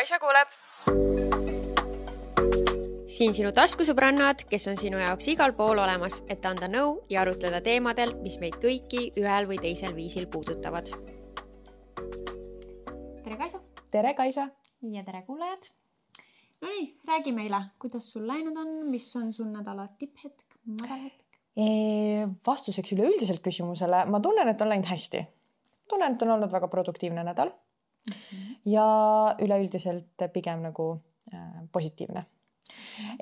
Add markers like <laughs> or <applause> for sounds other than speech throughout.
Kaisa kuuleb. siin sinu taskusõbrannad, kes on sinu jaoks igal pool olemas, et anda nõu ja arutleda teemadel, mis meid kõiki ühel või teisel viisil puudutavad. tere, Kaisa. tere, Kaisa. ja tere, kuulajad. Nonii, räägi meile, kuidas sul läinud on, mis on sul nädala tipphetk, madalhetk? vastuseks üleüldiselt küsimusele, ma tunnen, et on läinud hästi. tunnen, et on olnud väga produktiivne nädal. Ja üleüldiselt pigem nagu äh, positiivne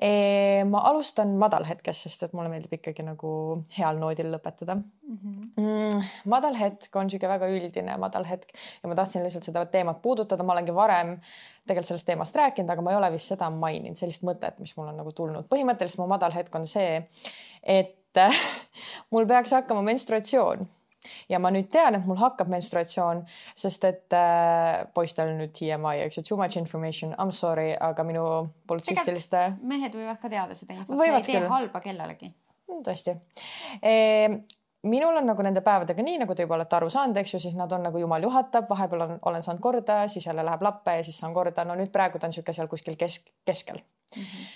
E, ma alustan madalhetkest, sest et mulle meeldib ikkagi nagu heal noodil lõpetada mm. -hmm. Mm, madalhetk on niisugune väga üldine madalhetk ja ma tahtsin lihtsalt seda teemat puudutada, ma olengi varem tegelikult sellest teemast rääkinud, aga ma ei ole vist seda maininud, sellist mõtet, mis mul on nagu tulnud. põhimõtteliselt mu madalhetk on see, et <laughs> mul peaks hakkama menstruatsioon ja ma nüüd tean, et mul hakkab menstruatsioon, sest et äh, poistel nüüd TMI, eks ju, too much information, I m sorry, aga minu polütsüstiliste. mehed võivad ka teada seda infot, see ei tee küll. halba kellelegi mm,. tõesti e minul on nagu nende päevadega nii, nagu te juba olete aru saanud, eks ju, siis nad on nagu jumal juhatab, vahepeal on, olen saanud korda, siis jälle läheb lappe ja siis saan korda. no nüüd praegu ta on niisugune seal kuskil kesk, keskel mm. -hmm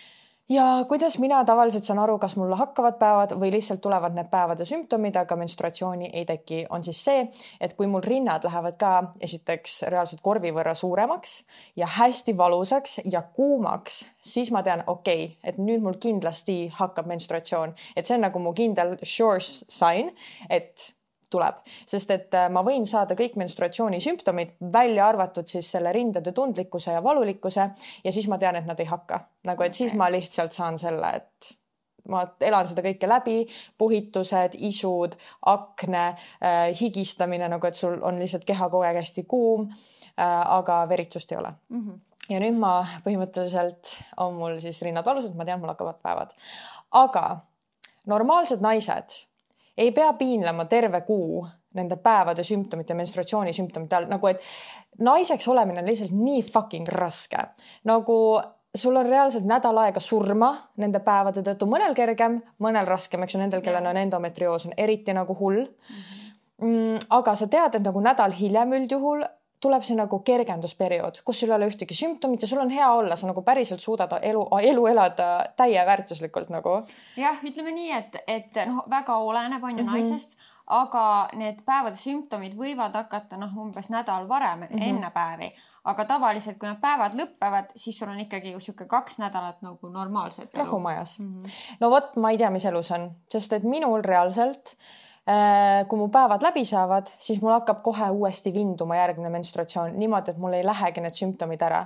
ja kuidas mina tavaliselt saan aru, kas mul hakkavad päevad või lihtsalt tulevad need päevade sümptomid, aga menstruatsiooni ei teki, on siis see, et kui mul rinnad lähevad ka esiteks reaalselt korvi võrra suuremaks ja hästi valusaks ja kuumaks, siis ma tean, okei okay,, et nüüd mul kindlasti hakkab menstruatsioon, et see on nagu mu kindel sure sign, et tuleb, sest et äh, ma võin saada kõik menstruatsiooni sümptomid, välja arvatud siis selle rindade tundlikkuse ja valulikkuse ja siis ma tean, et nad ei hakka. Nagu, et siis ma lihtsalt saan selle, et ma elan seda kõike läbi, puhitused, isud, akne äh,, higistamine nagu, et sul on lihtsalt keha kogu aeg hästi kuum äh,. aga veritsust ei ole. Mm. -hmm ja nüüd ma põhimõtteliselt on mul siis rinnad valusad, ma tean, mul hakkavad päevad, aga normaalsed naised ei pea piinlema terve kuu nende päevade sümptomite, menstruatsiooni sümptomite all, nagu et naiseks olemine on lihtsalt nii fucking raske. nagu sul on reaalselt nädal aega surma nende päevade tõttu, mõnel kergem, mõnel raskem, eks ju, nendel, kellel on endometrioos on eriti nagu hull mm. -hmm. aga sa tead, et nagu nädal hiljem üldjuhul tuleb see nagu kergendusperiood, kus sul ei ole ühtegi sümptomit ja sul on hea olla, sa nagu päriselt suudad elu, elu elada täieväärtuslikult nagu. jah, ütleme nii, et, et noh, väga oleneb on ju mm -hmm. naisest, aga need päevade sümptomid võivad hakata noh, umbes nädal varem mm -hmm. enne päevi, aga tavaliselt, kui need päevad lõpevad, siis sul on ikkagi sihuke kaks nädalat nagu normaalset elu. rahumajas mm. -hmm. no vot, ma ei tea, mis elu see on, sest et minul reaalselt Äh, kui mu päevad läbi saavad, siis mul hakkab kohe uuesti vinduma järgmine menstruatsioon niimoodi, et mul ei lähegi need sümptomid ära.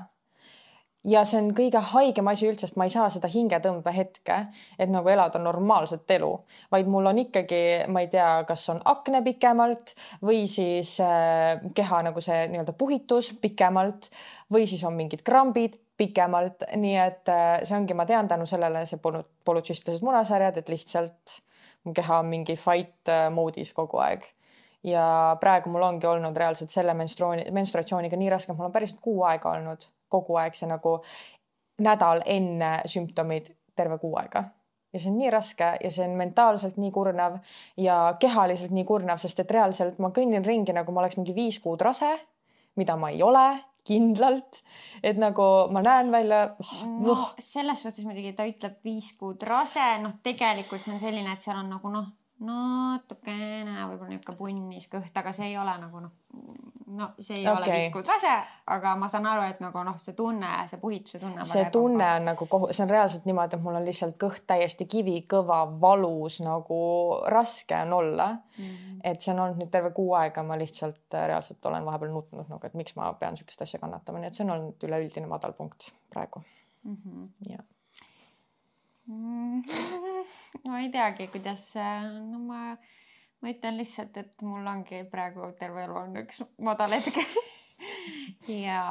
ja see on kõige haigem asi üldse, sest ma ei saa seda hingetõmbe hetke, et nagu elada normaalset elu, vaid mul on ikkagi, ma ei tea, kas on akne pikemalt või siis äh, keha nagu see nii-öelda puhitus pikemalt või siis on mingid krambid pikemalt, nii et äh, see ongi, ma tean tänu sellele see polnud polütsüstilised munasarjad, et lihtsalt mu keha on mingi fight äh, moodis kogu aeg. ja praegu mul ongi olnud reaalselt selle menstruatsiooni, menstruatsiooniga nii raske, et mul on päriselt kuu aega olnud kogu aeg see nagu nädal enne sümptomid terve kuu aega ja see on nii raske ja see on mentaalselt nii kurnav ja kehaliselt nii kurnav, sest et reaalselt ma kõnnin ringi nagu ma oleks mingi viis kuud rase, mida ma ei ole kindlalt, et nagu ma näen välja no,. selles suhtes muidugi ta ütleb viis kuud rase, noh, tegelikult see on selline, et seal on nagu noh, natukene võib-olla niisugune punnis kõht, aga see ei ole nagu noh, no see ei okay. ole viis kuud rase, aga ma saan aru, et nagu noh, see tunne, see puhituse tunne. see tunne on nagu kohu-, see on reaalselt niimoodi, et mul on lihtsalt kõht täiesti kivikõva, valus nagu raske on olla mm. -hmm. et see on olnud nüüd terve kuu aega, ma lihtsalt äh, reaalselt olen vahepeal nutnud nagu, et miks ma pean niisugust asja kannatama, nii et see on olnud üleüldine madalpunkt praegu mm. -hmm. ja. <laughs> ma ei teagi, kuidas, no ma ma ütlen lihtsalt, et mul ongi praegu terve elu on üks madal hetk <laughs> ja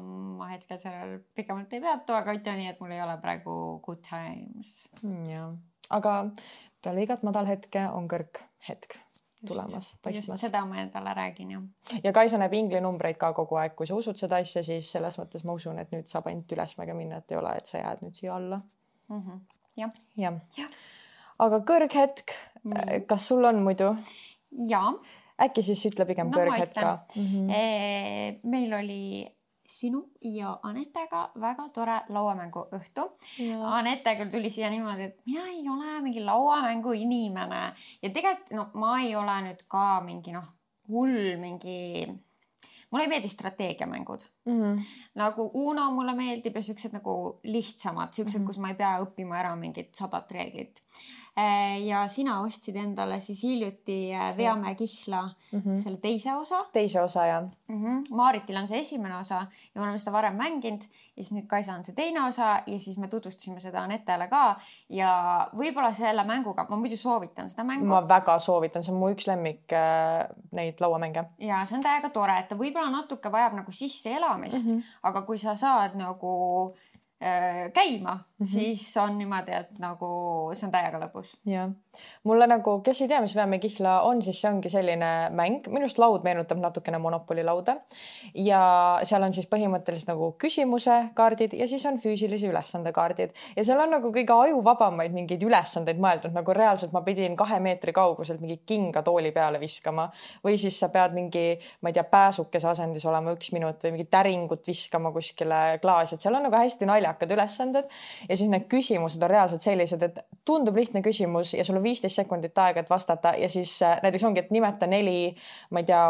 ma hetkel sellel pikemalt ei peatu, aga ütleme nii, et mul ei ole praegu good times. Mm, jah, aga peale igat madalhetke on kõrghetk tulemas, paistmas. seda ma endale räägin jah. ja Kaisa näeb inglinumbreid ka kogu aeg, kui sa usud seda asja, siis selles mõttes ma usun, et nüüd saab ainult ülesmäge minna, et ei ole, et sa jääd nüüd siia alla mm. -hmm. Jah. jah ja. ja aga kõrghetk, kas sul on muidu? jaa. äkki siis ütle pigem no, kõrghetk ka mm. -hmm. meil oli sinu ja Anetega väga tore lauamänguõhtu. Anette küll tuli siia niimoodi, et mina ei ole mingi lauamängu inimene ja tegelikult no ma ei ole nüüd ka mingi noh, hull mingi mulle ei meeldi strateegiamängud mm. -hmm. nagu Uno mulle meeldib ja siuksed nagu lihtsamad, siuksed mm, -hmm. kus ma ei pea õppima ära mingit sadat reeglit ja sina ostsid endale siis hiljuti äh, Veamäe kihla mm -hmm. selle teise osa. teise osa jah mm. -hmm. Maaritil on see esimene osa ja me oleme seda varem mänginud ja siis nüüd Kaisa on see teine osa ja siis me tutvustasime seda Anetele ka ja võib-olla selle mänguga, ma muidu soovitan seda mängu. ma väga soovitan, see on mu üks lemmik äh, neid lauamänge. ja see on täiega tore, et ta võib-olla natuke vajab nagu sisseelamist mm, -hmm. aga kui sa saad nagu Äh, käima mm, -hmm. siis on niimoodi, et nagu see on täiega lõbus. jah, mulle nagu, kes ei tea, mis Veemäe kihla on, siis see ongi selline mäng, minu arust laud meenutab natukene Monopoli lauda. Ja seal on siis põhimõtteliselt nagu küsimuse kaardid ja siis on füüsilise ülesande kaardid. Ja seal on nagu kõige ajuvabamaid mingeid ülesandeid mõeldud, nagu reaalselt ma pidin kahe meetri kauguselt mingi kinga tooli peale viskama. Või siis sa pead mingi, ma ei tea, pääsukese asendis olema üks minut või mingit täringut viskama kuskile klaasi, et seal on nagu hästi naljakad ülesanded ja siis need küsimused on reaalselt sellised, et tundub lihtne küsimus ja sul on viisteist sekundit aega, et vastata ja siis äh, näiteks ongi, et nimeta neli, ma ei tea,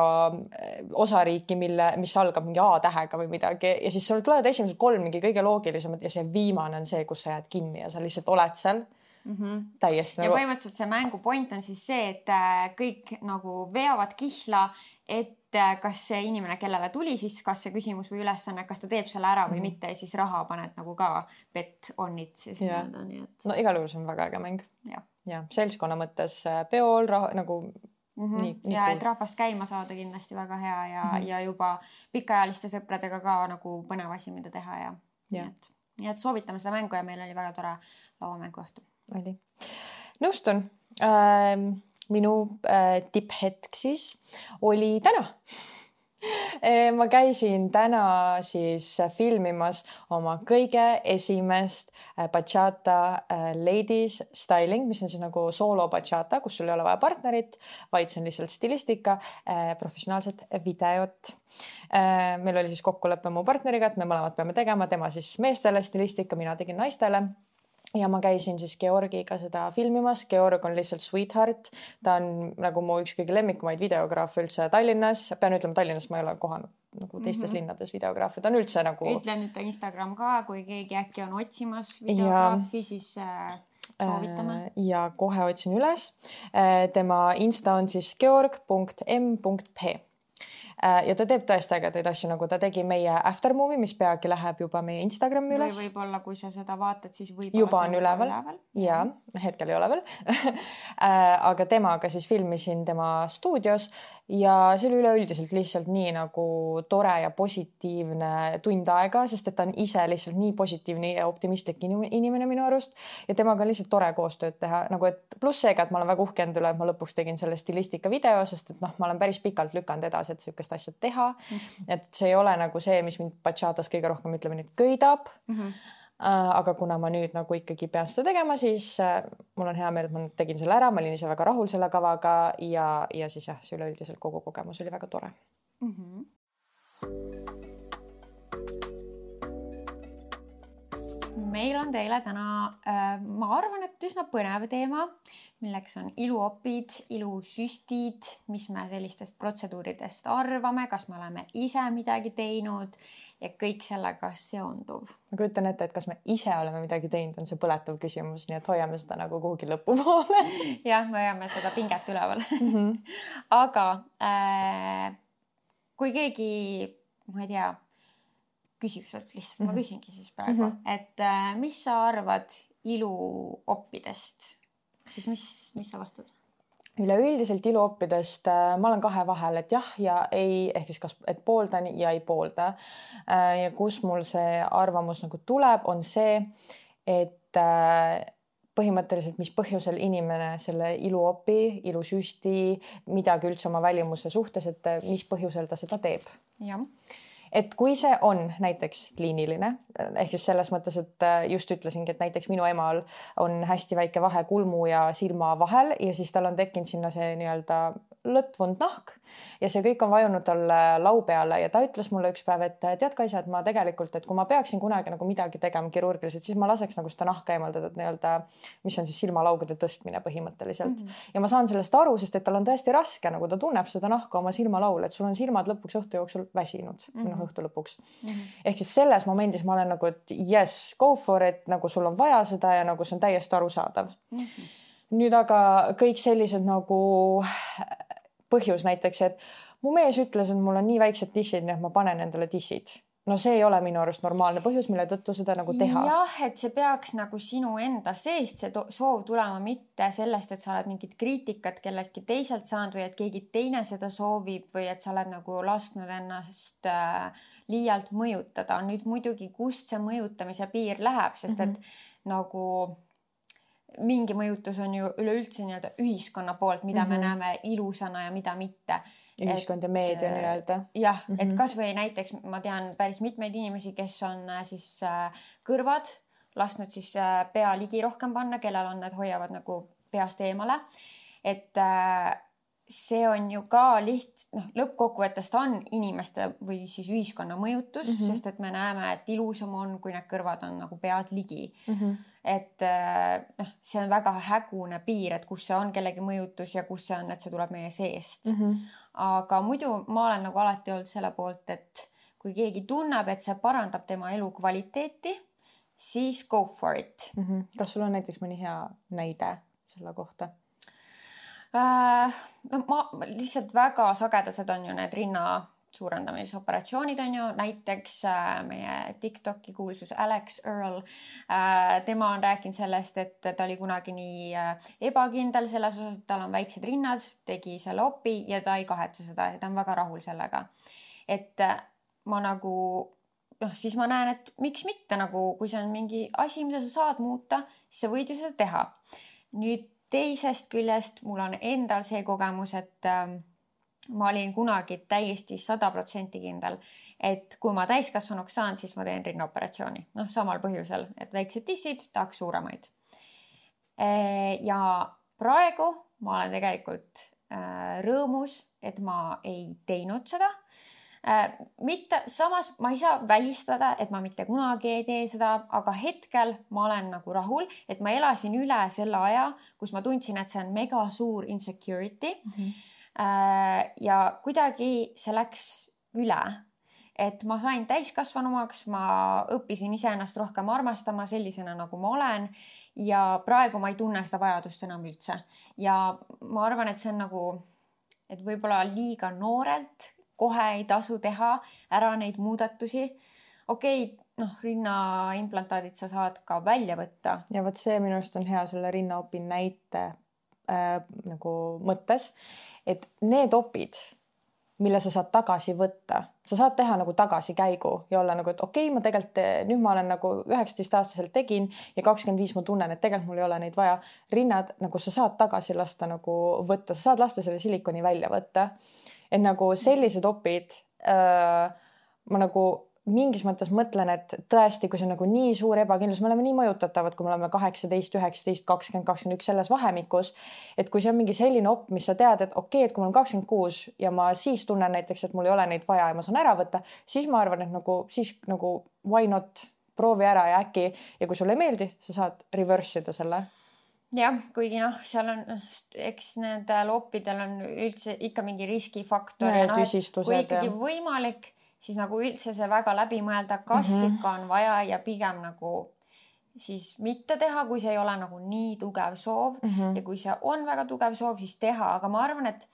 osariiki, mille, mis algab mingi A tähega või midagi ja siis sul tulevad esimesed kolm mingi kõige loogilisemad ja see viimane on see, kus sa jääd kinni ja sa lihtsalt oled seal Mm -hmm. täiesti ja nagu. põhimõtteliselt see mängu point on siis see, et äh, kõik nagu veavad kihla, et Äh, kas see inimene, kellele tuli siis kas see küsimus või ülesanne, kas ta teeb selle ära või mm -hmm. mitte ja siis raha paned nagu ka bet on it siis nii-öelda, nii et. no igal juhul see on väga äge mäng. ja, ja seltskonna mõttes äh, peol raha nagu mm -hmm. nii, nii. ja cool. et rahvast käima saada kindlasti väga hea ja mm, -hmm. ja juba pikaajaliste sõpradega ka nagu põnev asi, mida teha ja, ja. nii et, nii et soovitame seda mängu ja meil oli väga tore lauamänguõhtu. oli, nõustun ähm minu äh, tipphetk siis oli täna äh, ma käisin täna siis filmimas oma kõige esimest äh, bachata ladies styling, mis on siis nagu soolo bachata, kus sul ei ole vaja partnerit, vaid see on lihtsalt stilistika, professionaalset videot. meil oli siis kokkulepe mu partneriga, et me mõlemad peame tegema, tema siis meestele stilistika, mina tegin naistele ja ma käisin siis Georgiga seda filmimas. Georg on lihtsalt sweetheart, ta on nagu mu üks kõige lemmikumaid videograafe üldse Tallinnas. pean ütlema, Tallinnas ma ei ole kohanud nagu teistes mm -hmm. linnades videograafe, ta on üldse nagu. ütle nüüd ta Instagram ka, kui keegi äkki on otsimas videograafi, siis äh, soovitame. Äh, ja kohe otsin üles. Äh, tema insta on siis georg.m.p ja ta teeb tõesti ägedaid asju, nagu ta tegi meie after movie, mis peagi läheb juba meie Instagrami üles. või võib-olla, kui sa seda vaatad, siis võib. juba on üleval, üleval. ja hetkel ei ole veel <laughs> äh, aga temaga siis filmisin tema stuudios ja see oli üleüldiselt lihtsalt nii nagu tore ja positiivne tund aega, sest et ta on ise lihtsalt nii positiivne ja optimistlik inimene minu arust ja temaga on lihtsalt tore koostööd teha, nagu et pluss see ka, et ma olen väga uhke enda üle, et ma lõpuks tegin selle stilistika video, sest et noh, ma olen päris pikalt lükanud edasi, et niisugust asja teha. -hmm. et see ei ole nagu see, mis mind bachatas kõige rohkem, ütleme nüüd, köidab mm. -hmm aga kuna ma nüüd nagu ikkagi pean seda tegema, siis äh, mul on hea meel, et ma tegin selle ära, ma olin ise väga rahul selle kavaga ja, ja siis jah, see üleüldiselt kogu kogemus oli väga tore mm. -hmm. meil on teile täna, äh, ma arvan, et üsna põnev teema, milleks on iluopid, ilusüstid, mis me sellistest protseduuridest arvame, kas me oleme ise midagi teinud ja kõik sellega seonduv. ma kujutan ette, et kas me ise oleme midagi teinud, on see põletav küsimus, nii et hoiame seda nagu kuhugi lõpupoole <laughs> jah, me hoiame seda pinget üleval mm. -hmm. <laughs> aga äh, kui keegi, ma ei tea, küsib sult lihtsalt mm, -hmm. ma mhm. küsingi siis praegu mm, -hmm. et äh, mis sa arvad iluoppidest, siis mis, mis sa vastad? Üleüldiselt iluoppidest äh, ma olen kahe vahel, et jah ja ei, ehk siis kas, et pooldan ja ei poolda. Äh, ja kus mul see arvamus nagu tuleb, on see, et äh, põhimõtteliselt, mis põhjusel inimene selle iluopi, ilusüsti, midagi üldse oma välimuse suhtes, et mis põhjusel ta seda teeb. jah et kui see on näiteks kliiniline ehk siis selles mõttes, et äh, just ütlesingi, et näiteks minu emal on hästi väike vahe kulmu ja silma vahel ja siis tal on tekkinud sinna see nii-öelda lõtvunud nahk ja see kõik on vajunud talle lau peale ja ta ütles mulle üks päev, et tead, Kaisa, et ma tegelikult, et kui ma peaksin kunagi nagu midagi tegema kirurgiliselt, siis ma laseks nagu seda nahka eemaldada, et nii-öelda, mis on siis silmalaugude tõstmine põhimõtteliselt mm. -hmm. ja ma saan sellest aru, sest et tal on tõesti raske, nagu ta tunneb seda nahka oma silmalaul, et sul on silmad lõpuks õhtu jooksul väsinud mm, -hmm. noh õhtu lõpuks mm. -hmm. ehk siis selles momendis ma olen nagu, et yes, go for it, nagu sul on vaja seda ja nagu see on täiesti arusaadav mm. -hmm. Nüüd aga kõik sellised nagu põhjus näiteks, et mu mees ütles, et mul on nii väiksed tissid, nii et ma panen endale tissid no see ei ole minu arust normaalne põhjus, mille tõttu seda nagu teha. jah, et see peaks nagu sinu enda seest see soov tulema, mitte sellest, et sa oled mingit kriitikat kelleltki teiselt saanud või et keegi teine seda soovib või et sa oled nagu lasknud ennast äh, liialt mõjutada. nüüd muidugi, kust see mõjutamise piir läheb, sest et mm -hmm. nagu mingi mõjutus on ju üleüldse nii-öelda ühiskonna poolt, mida mm -hmm. me mhm. näeme ilusana ja mida mitte. ühiskond ja meedia äh, nii-öelda. jah mm, -hmm. et mhm. kasvõi näiteks ma tean päris mitmeid inimesi, kes on äh, siis äh, kõrvad lasknud siis pea ligi rohkem panna, kellel on need hoiavad nagu peast eemale. et see on ju ka liht-, noh, lõppkokkuvõttes ta on inimeste või siis ühiskonna mõjutus mm, -hmm. sest et me näeme, et ilusam on, kui need kõrvad on nagu pead ligi mm. -hmm. et äh, noh, see on väga hägune piir, et kus see on kellegi mõjutus ja kus see on, et see tuleb meie seest mm. -hmm. aga muidu ma olen nagu alati olnud selle poolt, et kui keegi tunneb, et see parandab tema elukvaliteeti, siis go for it mm. -hmm. kas sul on näiteks mõni hea näide selle kohta? Äh, no ma lihtsalt väga sagedased on ju need rinna suurendamisoperatsioonid on ju, näiteks äh, meie Tiktoki kuulsus Alex Earl äh,. tema on rääkinud sellest, et ta oli kunagi nii äh, ebakindel selles osas, et tal on väiksed rinnad, tegi selle opi ja ta ei kahetse seda ja ta on väga rahul sellega. et äh, ma nagu noh, siis ma näen, et miks mitte nagu, kui see on mingi asi, mida sa saad muuta, siis sa võid ju seda teha. nüüd teisest küljest mul on endal see kogemus, et äh, ma olin kunagi täiesti sada protsenti kindel, et kui ma täiskasvanuks saan, siis ma teen rinnaoperatsiooni. noh, samal põhjusel, et väiksed tissid, tahaks suuremaid e. ja praegu ma olen tegelikult äh, rõõmus, et ma ei teinud seda Äh, mitte, samas ma ei saa välistada, et ma mitte kunagi ei tee seda, aga hetkel ma olen nagu rahul, et ma elasin üle selle aja, kus ma tundsin, et see on mega suur insecurity mm. -hmm. ja kuidagi see läks üle, et ma sain täiskasvanumaks, ma õppisin iseennast rohkem armastama sellisena, nagu ma olen ja praegu ma ei tunne seda vajadust enam üldse ja ma arvan, et see on nagu, et võib-olla liiga noorelt kohe ei tasu teha ära neid muudatusi. okei okay,, noh, rinnaimplantaadid sa saad ka välja võtta. ja vot see minu arust on hea selle rinnaopi näite äh, nagu mõttes, et need opid, mille sa saad tagasi võtta, sa saad teha nagu tagasikäigu ja olla nagu, et okei okay,, ma tegelikult nüüd ma olen nagu üheksateistaastaselt tegin ja kakskümmend viis ma tunnen, et tegelikult mul ei ole neid vaja. rinnad nagu sa saad tagasi lasta nagu võtta, sa saad lasta selle silikoni välja võtta et nagu sellised opid äh, ma nagu mingis mõttes mõtlen, et tõesti, kui see on nagu nii suur ebakindlus, me oleme nii mõjutatavad, kui me oleme kaheksateist, üheksateist, kakskümmend, kakskümmend üks selles vahemikus. et kui see on mingi selline op, mis sa tead, et okei okay,, et kui mul on kakskümmend kuus ja ma siis tunnen näiteks, et mul ei ole neid vaja ja ma saan ära võtta, siis ma arvan, et nagu siis nagu why not proovi ära ja äkki ja kui sulle ei meeldi, sa saad reverse ida selle jah, kuigi noh, seal on, eks nendel loppidel on üldse ikka mingi riskifaktor ja, ja noh, kui ikkagi ja. võimalik, siis nagu üldse see väga läbi mõelda, kas mm -hmm. ikka on vaja ja pigem nagu siis mitte teha, kui see ei ole nagu nii tugev soov mm -hmm. ja kui see on väga tugev soov, siis teha, aga ma arvan, et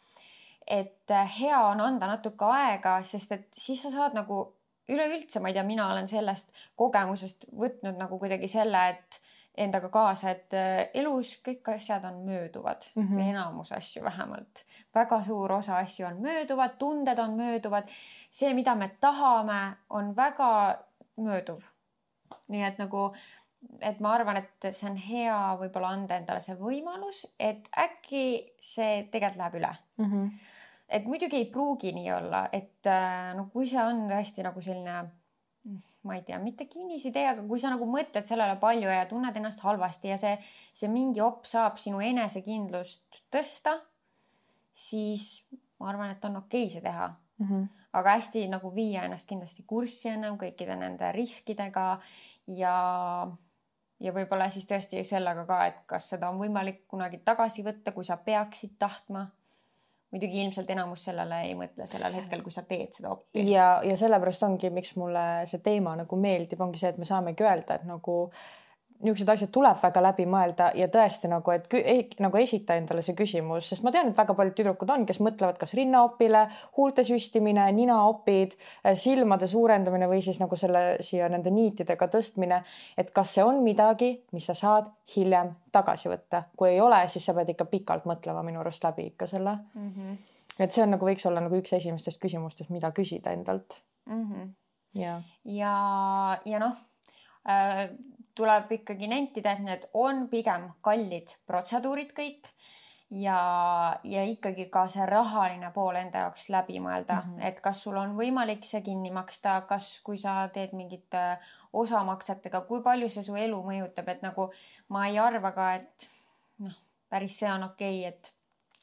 et hea on anda natuke aega, sest et siis sa saad nagu üleüldse, ma ei tea, mina olen sellest kogemusest võtnud nagu kuidagi selle, et endaga kaasa, et äh, elus kõik asjad on mööduvad mm, -hmm. enamus asju vähemalt. väga suur osa asju on mööduvad, tunded on mööduvad. see, mida me tahame, on väga mööduv. nii et nagu, et ma arvan, et see on hea võib-olla anda endale see võimalus, et äkki see tegelikult läheb üle mm. -hmm. et muidugi ei pruugi nii olla, et äh, no kui see on tõesti nagu selline ma ei tea, mitte kinnisidee, aga kui sa nagu mõtled sellele palju ja tunned ennast halvasti ja see, see mingi op saab sinu enesekindlust tõsta, siis ma arvan, et on okei see teha mm. -hmm. aga hästi nagu viia ennast kindlasti kurssi ennem kõikide nende riskidega ja, ja võib-olla siis tõesti sellega ka, et kas seda on võimalik kunagi tagasi võtta, kui sa peaksid tahtma muidugi ilmselt enamus sellele ei mõtle sellel hetkel, kui sa teed seda oppi. ja, ja sellepärast ongi, miks mulle see teema nagu meeldib, ongi see, et me saamegi öelda, et nagu niisugused asjad tuleb väga läbi mõelda ja tõesti nagu, et ei, nagu esita endale see küsimus, sest ma tean, et väga paljud tüdrukud on, kes mõtlevad kas rinnaopile, huulte süstimine, ninaopid, silmade suurendamine või siis nagu selle siia nende niitidega tõstmine. et kas see on midagi, mis sa saad hiljem tagasi võtta, kui ei ole, siis sa pead ikka pikalt mõtlema minu arust läbi ikka selle mm. -hmm. et see on nagu võiks olla nagu üks esimestest küsimustest, mida küsida endalt mm. -hmm. ja, ja, ja noh äh, tuleb ikkagi nentida, et need on pigem kallid protseduurid kõik ja, ja ikkagi ka see rahaline pool enda jaoks läbi mõelda mm, -hmm. et kas sul on võimalik see kinni maksta, kas, kui sa teed mingite osamaksetega, kui palju see su elu mõjutab, et nagu ma ei arva ka, et noh, päris see on okei okay,, et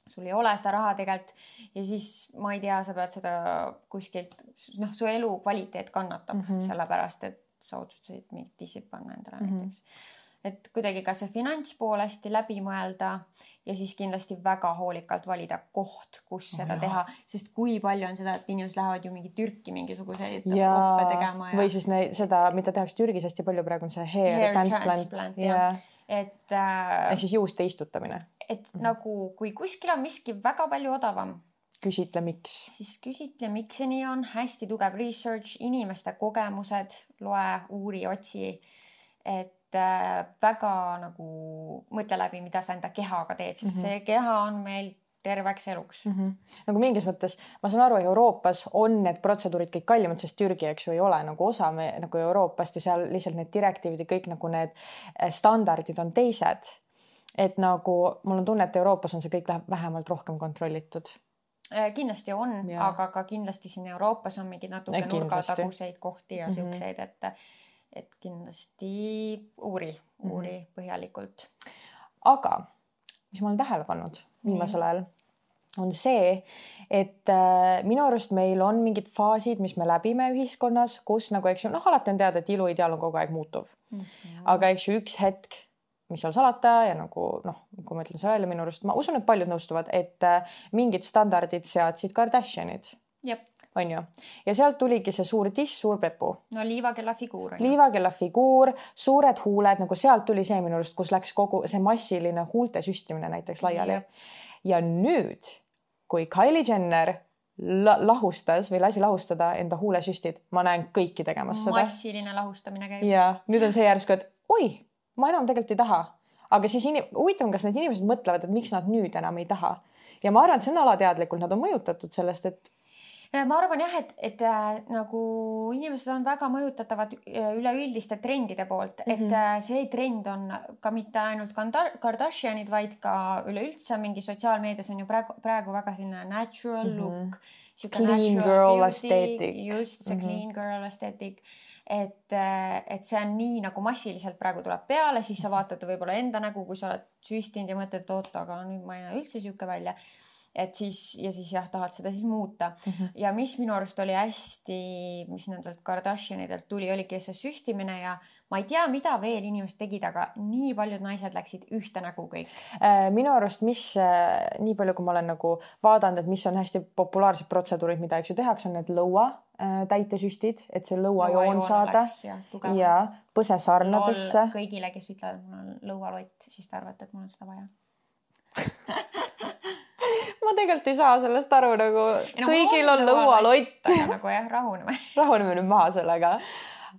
sul ei ole seda raha tegelikult ja siis ma ei tea, sa pead seda kuskilt, noh, su elukvaliteet kannatab mm -hmm. sellepärast, et sa otsustasid mingid dissid panna endale mm -hmm. näiteks. et kuidagi ka see finantspool hästi läbi mõelda ja siis kindlasti väga hoolikalt valida koht, kus oh, seda jah. teha, sest kui palju on seda, et inimesed lähevad ju mingi Türki mingisuguseid oppe tegema ja. või siis neid, seda, mida tehakse Türgis hästi palju praegu on see hair, hair transplant, transplant. ja et äh,. ehk siis juuste istutamine. et mm -hmm. nagu, kui kuskil on miski väga palju odavam küsitle, miks. siis küsitle, miks see nii on, hästi tugev research, inimeste kogemused, loe, uuri, otsi. et äh, väga nagu mõtle läbi, mida sa enda kehaga teed, sest mm -hmm. see keha on meil terveks eluks mm. -hmm. nagu mingis mõttes ma saan aru, Euroopas on need protseduurid kõik kallimad, sest Türgi, eks ju, ei ole nagu osa me nagu Euroopast ja seal lihtsalt need direktiivid ja kõik nagu need äh, standardid on teised. et nagu mul on tunne, et Euroopas on see kõik läheb vähemalt rohkem kontrollitud kindlasti on, aga ka kindlasti siin Euroopas on mingeid natuke ja, nurgataguseid kohti ja mm -hmm. siukseid, et, et kindlasti uuri, uuri mm -hmm. põhjalikult. aga mis ma olen tähele pannud viimasel ajal, on see, et äh, minu arust meil on mingid faasid, mis me läbime ühiskonnas, kus nagu, eks ju, noh, alati on teada, et iluideaal on kogu aeg muutuv mm. -hmm. aga eks ju üks hetk mis seal salata ja nagu noh, kui ma ütlen selle välja, minu arust ma usun, et paljud nõustuvad, et äh, mingid standardid seadsid Kardashianid. on ju, ja sealt tuligi see suur diss, suur plepu. no liivakella figuur. liivakella figuur, suured huuled, nagu sealt tuli see minu arust, kus läks kogu see massiline huulte süstimine näiteks laiali. ja nüüd, kui Kylie Jenner la lahustas või lasi lahustada enda huulesüstid, ma näen kõiki tegemas seda. massiline lahustamine käib. ja nüüd on see järsku, et oi ma enam tegelikult ei taha. aga siis inim-, huvitav kas need inimesed mõtlevad, et miks nad nüüd enam ei taha. ja ma arvan, et see on alateadlikult, nad on mõjutatud sellest, et ma arvan jah, et, et äh, nagu inimesed on väga mõjutatavad äh, üleüldiste trendide poolt mm, -hmm. et mhm. äh, see trend on ka mitte ainult Kardashianid, vaid ka üleüldse mingi sotsiaalmeedias on ju praegu, praegu väga selline natural mm -hmm. look. Clean girl aesthetic. just see mm -hmm. clean girl aesthetic et, äh, et see on nii nagu massiliselt praegu tuleb peale, siis sa vaatad võib-olla enda nägu, kui sa oled süstinud ja mõtled, et oot, aga nüüd ma ei näe üldse sihuke välja et siis ja siis jah, tahad seda siis muuta mm. -hmm. ja mis minu arust oli hästi, mis nendelt Kardashianidelt tuli, oligi see süstimine ja ma ei tea, mida veel inimesed tegid, aga nii paljud naised läksid ühte nägu kõik. Äh, minu arust, mis äh, nii palju, kui ma olen nagu vaadanud, et mis on hästi populaarsed protseduurid, mida, eks ju, tehakse, on need lõua äh, täitesüstid, et see lõuajoon saada ja, ja põsesarnadesse. kõigile, kes ütlevad, et mul on lõualott, siis te arvate, et mul on seda vaja <laughs> ma tegelikult ei saa sellest aru nagu no, kõigil on lõualott. nagu jah, rahuneme <laughs> rahuneme nüüd maha sellega.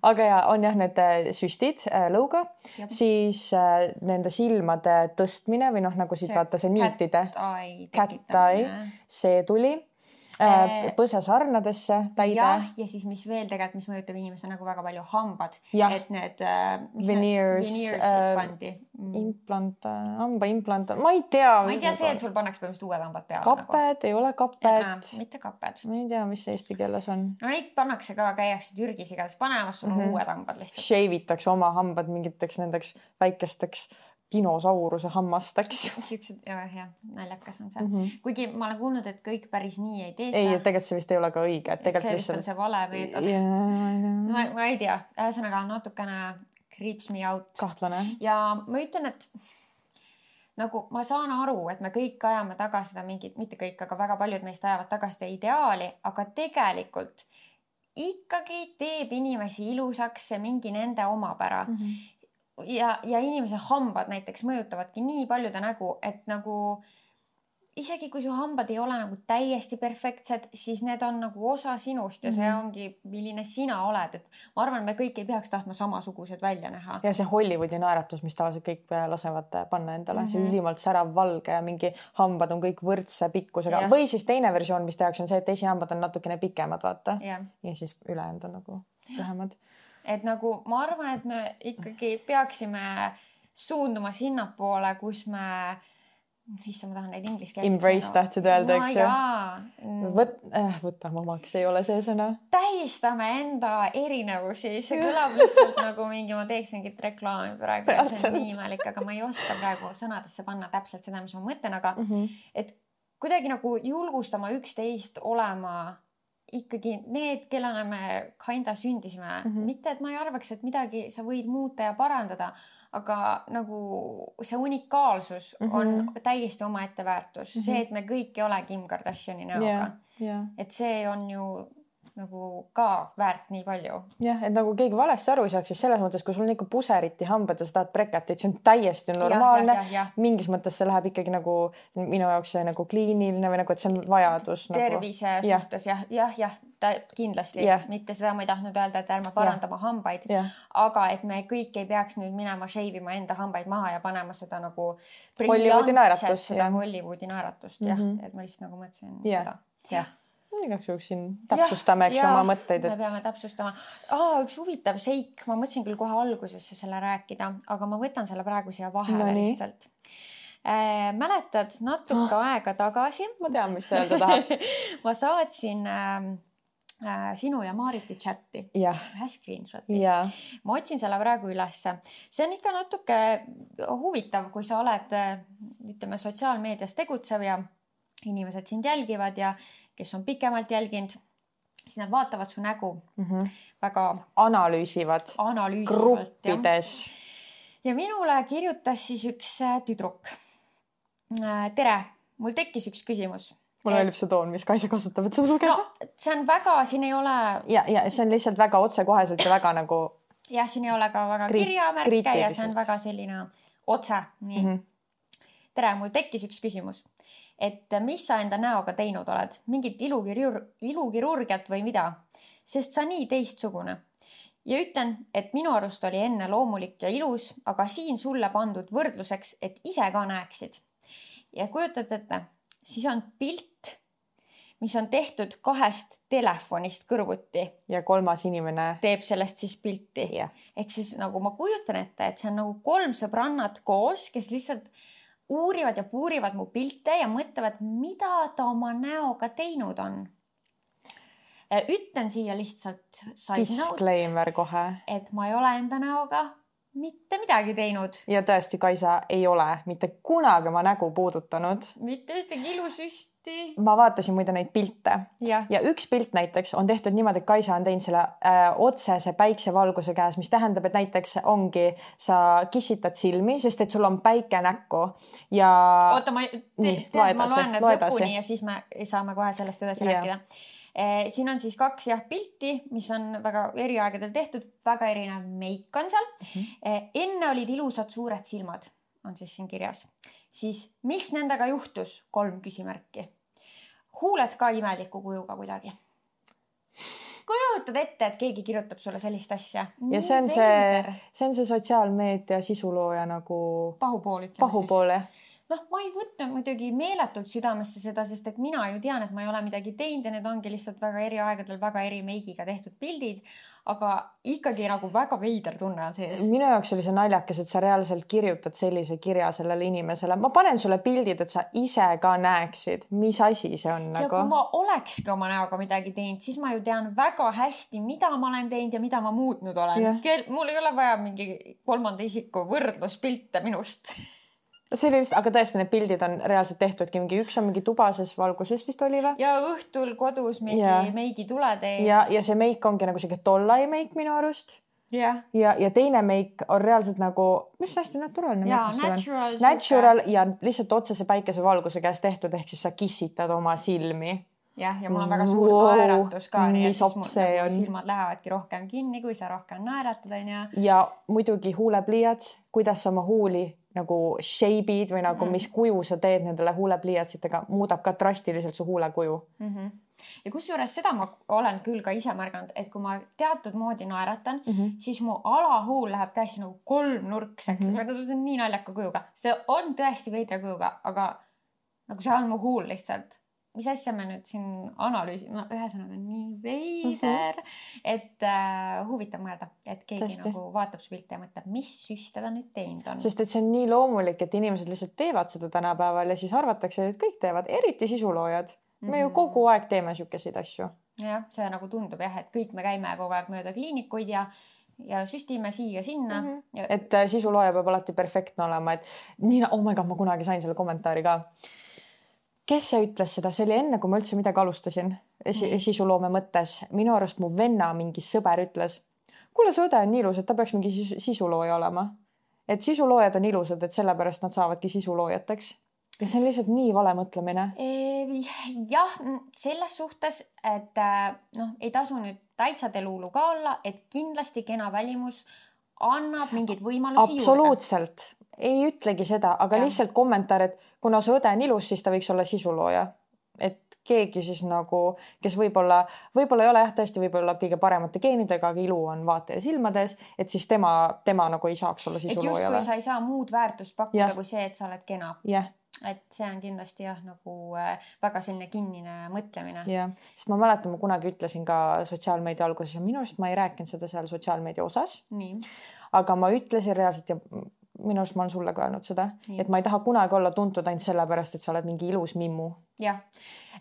aga ja on jah, need äh, süstid äh, lõuga, siis äh, nende silmade tõstmine või noh, nagu siit see vaata see niitide. see tuli Äh, põsesarnadesse täide. jah, ja siis, mis veel tegelikult, mis mõjutab inimese nagu väga palju, hambad, et need äh,. Veneers, äh, pandi mm.. implant, hambaimplant, ma ei tea. ma ei tea, see, et sul pannakse põhimõtteliselt uued hambad peale. kapped nagu. ei ole kapped. mitte kapped. ma ei tea, mis see eesti keeles on. no neid pannakse ka, käiakse Türgis igatahes panemas, sul on mm -hmm. uued hambad lihtsalt. Shave itakse oma hambad mingiteks nendeks väikesteks dinosauruse hammast, eks <laughs> siuksed, jah, jah, naljakas on see mm. -hmm. kuigi ma olen kuulnud, et kõik päris nii ei tee ei, tegelikult see vist ei ole ka õige, et et see tegelikult vist on see vale meetod. ma, ma ei tea, ühesõnaga natukene creeps me out kahtlane. ja ma ütlen, et nagu ma saan aru, et me kõik ajame taga seda mingit, mitte kõik, aga väga paljud meist ajavad taga seda ideaali, aga tegelikult ikkagi teeb inimesi ilusaks see mingi nende omapära ja, ja inimese hambad näiteks mõjutavadki nii paljude nägu, et nagu isegi kui su hambad ei ole nagu täiesti perfektsed, siis need on nagu osa sinust ja see Mhm. ongi, milline sina oled, et ma arvan, me kõik ei peaks tahtma samasugused välja näha. ja see Hollywoodi naeratus, mis tavaliselt kõik äh, lasevad äh, panna endale mm, -hmm. see Mhm. ülimalt särav valge ja mingi hambad on kõik võrdse pikkusega Jah. või siis teine versioon, mis tehakse, on see, et esihambad on natukene pikemad, vaata ja siis ülejäänud on nagu lühemad. Et nagu ma arvan, et me ikkagi peaksime suunduma sinnapoole, kus me, issand, ma tahan neid inglise keeles. Embrace tahtsid öelda, eks ju? võt- äh,, võtame omaks, ei ole see sõna. tähistame enda erinevusi, see kõlab lihtsalt nagu mingi, ma teeks mingit reklaami praegu see on nii imelik, aga ma ei oska praegu sõnadesse panna täpselt seda, mis ma mõtlen, aga et kuidagi nagu julgustama üksteist olema ikkagi need, kellena me kinda sündisime mm, Mhm. -hmm. mitte et ma ei arvaks, et midagi sa võid muuta ja parandada, aga nagu see unikaalsus mm -hmm. on Mhm. täiesti omaette väärtus mm, -hmm. Mhm. see, et me kõik ei ole Kim Kardashini näoga ja, ja, et see on ju nagu ka väärt nii palju. jah, et nagu keegi valesti aru ei saaks, siis selles mõttes, kui sul on ikka puseriti hambad ja sa tahad brekatit, see on täiesti normaalne. mingis mõttes see läheb ikkagi nagu minu jaoks see nagu kliiniline või nagu, et see on vajadus nagu.. tervise Jah. suhtes jah, jah, jah, ta kindlasti Jah. mitte seda ma ei tahtnud öelda, et ärme parandama hambaid, jah, aga et me kõik ei peaks nüüd minema shave ima enda hambaid maha ja panema seda nagu Hollywoodi naeratust, seda jah. Hollywoodi naeratust jah mm, Mhm. -hmm. et ma lihtsalt nagu mõtlesin Jah. seda. jah. Igaks juhuks siin täpsustame, eks ju, oma mõtteid, me peame et täpsustama. üks huvitav seik, ma mõtlesin küll kohe algusesse selle rääkida, aga ma võtan selle praegu siia vahele No lihtsalt äh,. mäletad natuke oh. aega tagasi ma tean, mis ta öelda tahab. <laughs> ma saatsin äh, äh, sinu ja Maariti chati, jah, ühe screenshot'i. ma otsin selle praegu ülesse. see on ikka natuke huvitav, kui sa oled, ütleme sotsiaalmeedias tegutsev ja inimesed sind jälgivad ja kes on pikemalt jälginud, siis nad vaatavad su nägu väga Mhm. analüüsivad analüüsivalt. gruppides. ja minule kirjutas siis üks äh, tüdruk. tere, mul tekkis üks küsimus. mulle meeldib see toon, mis Kaisa kasutab, et seda lugeda no see on väga, siin ei ole ja, ja see on lihtsalt väga otsekoheselt ja väga nagu jah, siin ei ole ka väga Kriit- kirjamärke ja see on väga selline otse, nii mm. mm -hmm. tere, mul tekkis üks küsimus, et mis sa enda näoga teinud oled, mingit ilukirur-, ilukirurgiat või mida, sest sa nii teistsugune. ja ütlen, et minu arust oli enne loomulik ja ilus, aga siin sulle pandud võrdluseks, et ise ka näeksid. ja kujutad ette, siis on pilt, mis on tehtud kahest telefonist kõrvuti, ja kolmas inimene. teeb sellest siis pilti jah, ehk siis nagu ma kujutan ette, et see on nagu kolm sõbrannat koos, kes lihtsalt uurivad ja puurivad mu pilte ja mõtlevad, mida ta oma näoga teinud on. ütlen siia lihtsalt side note, disclaimer kohe et ma ei ole enda näoga mitte midagi teinud, ja tõesti, Kaisa ei ole mitte kunagi oma nägu puudutanud. mitte ühtegi ilusüsti. ma vaatasin muide neid pilte jah, ja üks pilt näiteks on tehtud niimoodi, et Kaisa on teinud selle äh, otsese päiksevalguse käes, mis tähendab, et näiteks ongi, sa kissitad silmi, sest et sul on päike näkku ja oota, ma, tead, ma loen need lõpuni ja siis me saame kohe sellest edasi Jah. rääkida. Siin on siis kaks jah pilti, mis on väga eri aegadel tehtud, väga erinev meik on seal mm. -hmm. enne olid ilusad suured silmad, on siis siin kirjas, siis mis nendega juhtus, kolm küsimärki. huuled ka imeliku kujuga kuidagi. kujutad ette, et keegi kirjutab sulle sellist asja? ja see on see, see on see sotsiaalmeedia sisulooja nagu pahupool ütleme pahupool siis. Noh, ma ei võtnud muidugi meeletult südamesse seda, sest et mina ju tean, et ma ei ole midagi teinud ja need ongi lihtsalt väga eri aegadel väga eri meigiga tehtud pildid. aga ikkagi nagu väga veider tunne on sees. minu jaoks oli see naljakas, et sa reaalselt kirjutad sellise kirja sellele inimesele, ma panen sulle pildid, et sa ise ka näeksid, mis asi see on ja nagu. kui ma olekski oma näoga midagi teinud, siis ma ju tean väga hästi, mida ma olen teinud ja mida ma muutnud olen mul ei ole vaja mingi kolmanda isiku võrdluspilte minust <laughs> see oli lihtsalt, aga tõesti, need pildid on reaalselt tehtudki mingi, üks on mingi tubases valguses vist oli või? ja õhtul kodus mingi Jaa. meigitulede ees. ja, ja see meik ongi nagu sihuke tollai meik minu arust jah, ja, ja teine meik on reaalselt nagu, mis hästi naturaalne ja natural. Natural ja lihtsalt otsese päikesevalguse käes tehtud, ehk siis sa kissitad oma silmi. jah, ja mul on väga suur Wow, naeratus ka, nii et siis mul nagu silmad lähevadki rohkem kinni, kui sa rohkem naeratad, onju. ja muidugi huulepliiats, kuidas sa oma huuli nagu shape'id või nagu Mm. mis kuju sa teed nendele huulepliiatsitega, muudab ka drastiliselt su huulekuju. Mhm. ja kusjuures seda ma olen küll ka ise märganud, et kui ma teatud moodi naeratan, Mm -hmm. siis mu alahuul läheb täiesti nagu kolmnurkseks mm. -hmm. see on nii naljaka kujuga, see on tõesti veidra kujuga, aga nagu see on mu huul lihtsalt. Mis asja me nüüd siin analüüsime, ühesõnaga nii veider mm, -hmm. et äh, huvitav mõelda, et keegi Tõesti. Nagu vaatab su pilte ja mõtleb, mis süste ta nüüd teinud on. sest et see on nii loomulik, et inimesed lihtsalt teevad seda tänapäeval ja siis arvatakse, et kõik teevad, eriti sisuloojad. me ju Mhm. kogu aeg teeme siukseid asju. jah, see nagu tundub jah, et kõik me käime kogu aeg mööda kliinikuid ja ja süstime siia-sinna Mhm. mm. ja et äh, sisulooja peab alati perfektne olema, et nii, oh my god, ma kunagi sain selle kommentaari ka. Kes see ütles seda, see oli enne, kui ma üldse midagi alustasin si Nii. sisuloome mõttes. minu arust mu venna mingi sõber ütles, kuule, su õde on nii ilus, et ta peaks mingi sisu, sisulooja olema. et sisuloojad on ilusad, et sellepärast nad saavadki sisuloojateks. ja see on lihtsalt nii vale mõtlemine. Jah, selles suhtes, et äh, noh, ei tasu nüüd täitsa deluulu ka olla, et kindlasti kena välimus annab mingeid võimalusi absoluutselt, ei ütlegi seda, aga ja. lihtsalt kommentaar, et kuna su õde on ilus, siis ta võiks olla sisulooja. et keegi siis nagu, kes võib-olla, võib-olla ei ole jah, tõesti võib-olla kõige paremate geenidega, aga ilu on vaataja silmades, et siis tema, tema nagu ei saaks olla justkui sisulooja või? sa ei saa muud väärtust pakkuda Jah. kui see, et sa oled kena. jah, et see on kindlasti jah, nagu äh, väga selline kinnine mõtlemine. jah, sest ma mäletan, ma kunagi ütlesin ka sotsiaalmeedia alguses ja minu arust ma ei rääkinud seda seal sotsiaalmeedia osas, aga ma ütlesin reaalselt ja minu arust ma olen sulle ka öelnud seda, et ma ei taha kunagi olla tuntud ainult sellepärast, et sa oled mingi ilus mimmu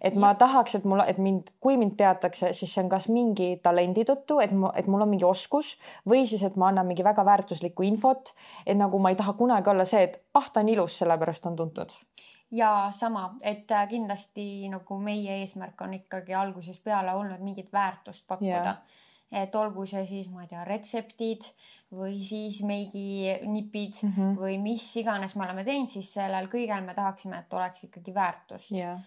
et ma tahaks, et mul, et mind, kui mind teatakse, siis see on kas mingi talendi tõttu, et mu, et mul on mingi oskus või siis, et ma annan mingi väga väärtuslikku infot. et nagu ma ei taha kunagi olla see, et ah, ta on ilus, sellepärast on tuntud. ja sama, et äh, kindlasti nagu meie eesmärk on ikkagi algusest peale olnud mingit väärtust pakkuda Jah. et olgu see siis, ma ei tea, retseptid või siis meiginipid mm. -hmm. või mis iganes me oleme teinud, siis sellel kõigel me tahaksime, et oleks ikkagi väärtust jah,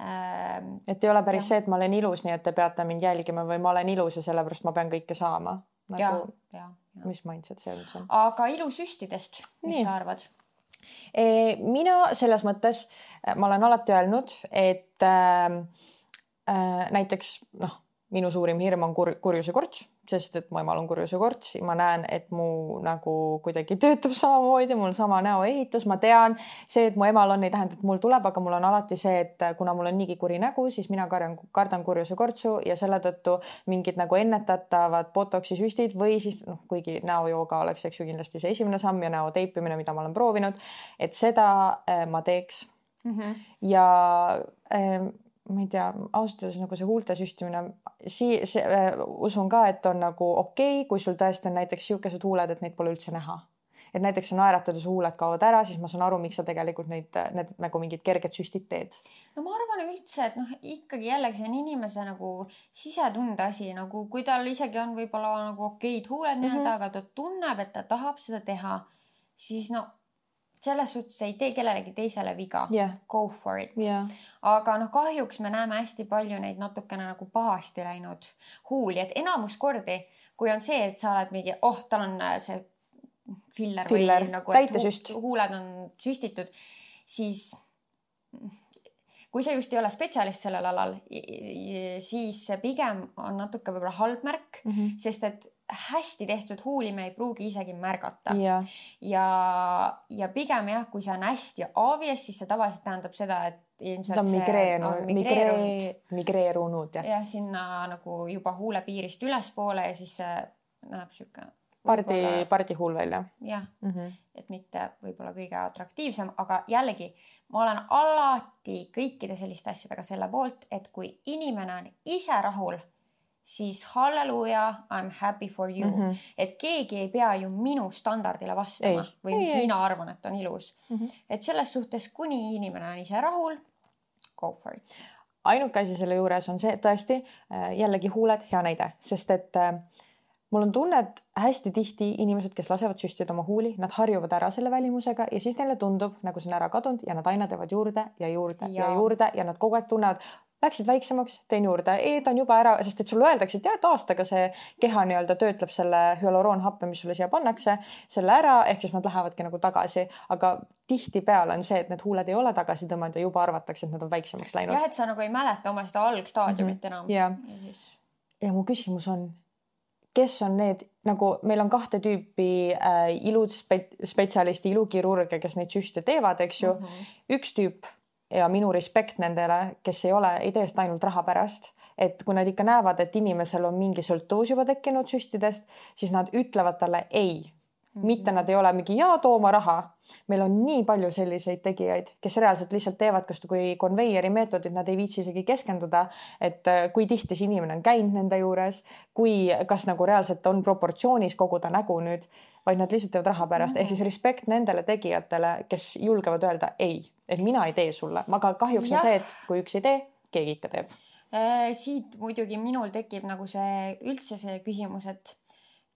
ähm, et ei ole päris Jah. see, et ma olen ilus, nii et te peate mind jälgima või ma olen ilus ja sellepärast ma pean kõike saama. ja nagu,, ja, ja. mis mindset see üldse on? aga ilusüstidest, mis Nii. sa arvad? Eh, mina selles mõttes, ma olen alati öelnud, et äh, äh, näiteks noh, minu suurim hirm on kur kurjuse korts, sest et mu emal on kurjuse korts, ma näen, et mu nagu kuidagi töötab <laughs> samamoodi, mul sama näoehitus, ma tean, see, et mu emal on, ei tähenda, et mul tuleb, aga mul on alati see, et kuna mul on niigi kuri nägu, siis mina karjan, kardan kurjuse kortsu ja selle tõttu mingid nagu ennetatavad botoksi süstid või siis noh, kuigi näojooga oleks, eks ju, kindlasti see esimene samm ja näo teipimine, mida ma olen proovinud, et seda äh, ma teeks Mm -hmm. ja äh, ma ei tea, ausalt öeldes nagu see huulte süstimine, sii- see, äh, usun ka, et on nagu okei okay,, kui sul tõesti on näiteks siukesed huuled, et neid pole üldse näha. et näiteks sa naeratad ja su huuled kaovad ära, siis ma saan aru, miks sa tegelikult neid, need nagu mingid kerged süstid teed. no ma arvan üldse, et noh, ikkagi jällegi see on inimese nagu sisetunde asi, nagu kui tal isegi on võib-olla nagu okeid huuled Mhm. nii-öelda, aga ta tunneb, et ta tahab seda teha, siis no selles suhtes ei tee kellelegi teisele viga. Jah, go for it. Jah, aga noh, kahjuks me näeme hästi palju neid natukene nagu pahasti läinud huuli, et enamus kordi, kui on see, et sa oled mingi, oh, tal on äh, see filler, Filler, või nagu täitesüst. hu huuled on süstitud, siis kui sa just ei ole spetsialist sellel alal, siis pigem on natuke võib-olla halb märk, Mhm. sest et hästi tehtud huuli me ei pruugi isegi märgata ja ja, ja pigem jah, kui see on hästi obvious, siis see tavaliselt tähendab seda, et ilmselt on migreerunud, on migreerunud migree-, migreerunud jah. jah, sinna nagu juba huulepiirist ülespoole ja siis see näeb sihuke. pardi, pardihuul välja jah, mm. -hmm. et mitte võib-olla kõige atraktiivsem, aga jällegi ma olen alati kõikide selliste asjadega selle poolt, et kui inimene on ise rahul, siis halleluuja, I m happy for you mm. -hmm. et keegi ei pea ju minu standardile vastama Ei. või mis Ei, mina arvan, et on ilus Mm -hmm. et selles suhtes, kuni inimene on ise rahul, go for it. ainuke asi selle juures on see, tõesti äh, jällegi huuled, hea näide, sest et äh, mul on tunne, et hästi tihti inimesed, kes lasevad süstida oma huuli, nad harjuvad ära selle välimusega ja siis neile tundub, nagu see on ära kadunud ja nad aina teevad juurde ja juurde ja, ja juurde ja nad kogu aeg tunnevad, läksid väiksemaks, teen juurde, ei ta on juba ära, sest et sulle öeldakse, et jah, et aastaga see keha nii-öelda töötleb selle hüaloroonhappe, mis sulle siia pannakse, selle ära, ehk siis nad lähevadki nagu tagasi, aga tihtipeale on see, et need huuled ei ole tagasi tõmmanud ja juba arvatakse, et nad on väiksemaks läinud jah, et sa nagu ei mäleta oma seda algstaadiumit mm -hmm. enam. Jaa. ja siis ja mu küsimus on, kes on need nagu meil on kahte tüüpi äh, iluspetsialisti, ilukirurge, kes neid süste teevad, eks ju mm. -hmm. üks tüüp ja minu respekt nendele, kes ei ole, ei tee seda ainult raha pärast, et kui nad ikka näevad, et inimesel on mingi sõltuvus juba tekkinud süstidest, siis nad ütlevad talle ei Mhm. mitte nad ei ole mingi jaa, too oma raha. meil on nii palju selliseid tegijaid, kes reaalselt lihtsalt teevad kasvõi konveieri meetodit, nad ei viitsi isegi keskenduda, et äh, kui tihti see inimene on käinud nende juures, kui, kas nagu reaalselt on proportsioonis kogu ta nägu nüüd, vaid nad lihtsalt teevad raha pärast mm, -hmm. ehk siis respekt nendele tegijatele, kes julgevad öelda ei, et mina ei tee sulle, aga kahjuks Jah. on see, et kui üks ei tee, keegi ikka teeb. Äh, siit muidugi minul tekib nagu see üldse see küsimus, et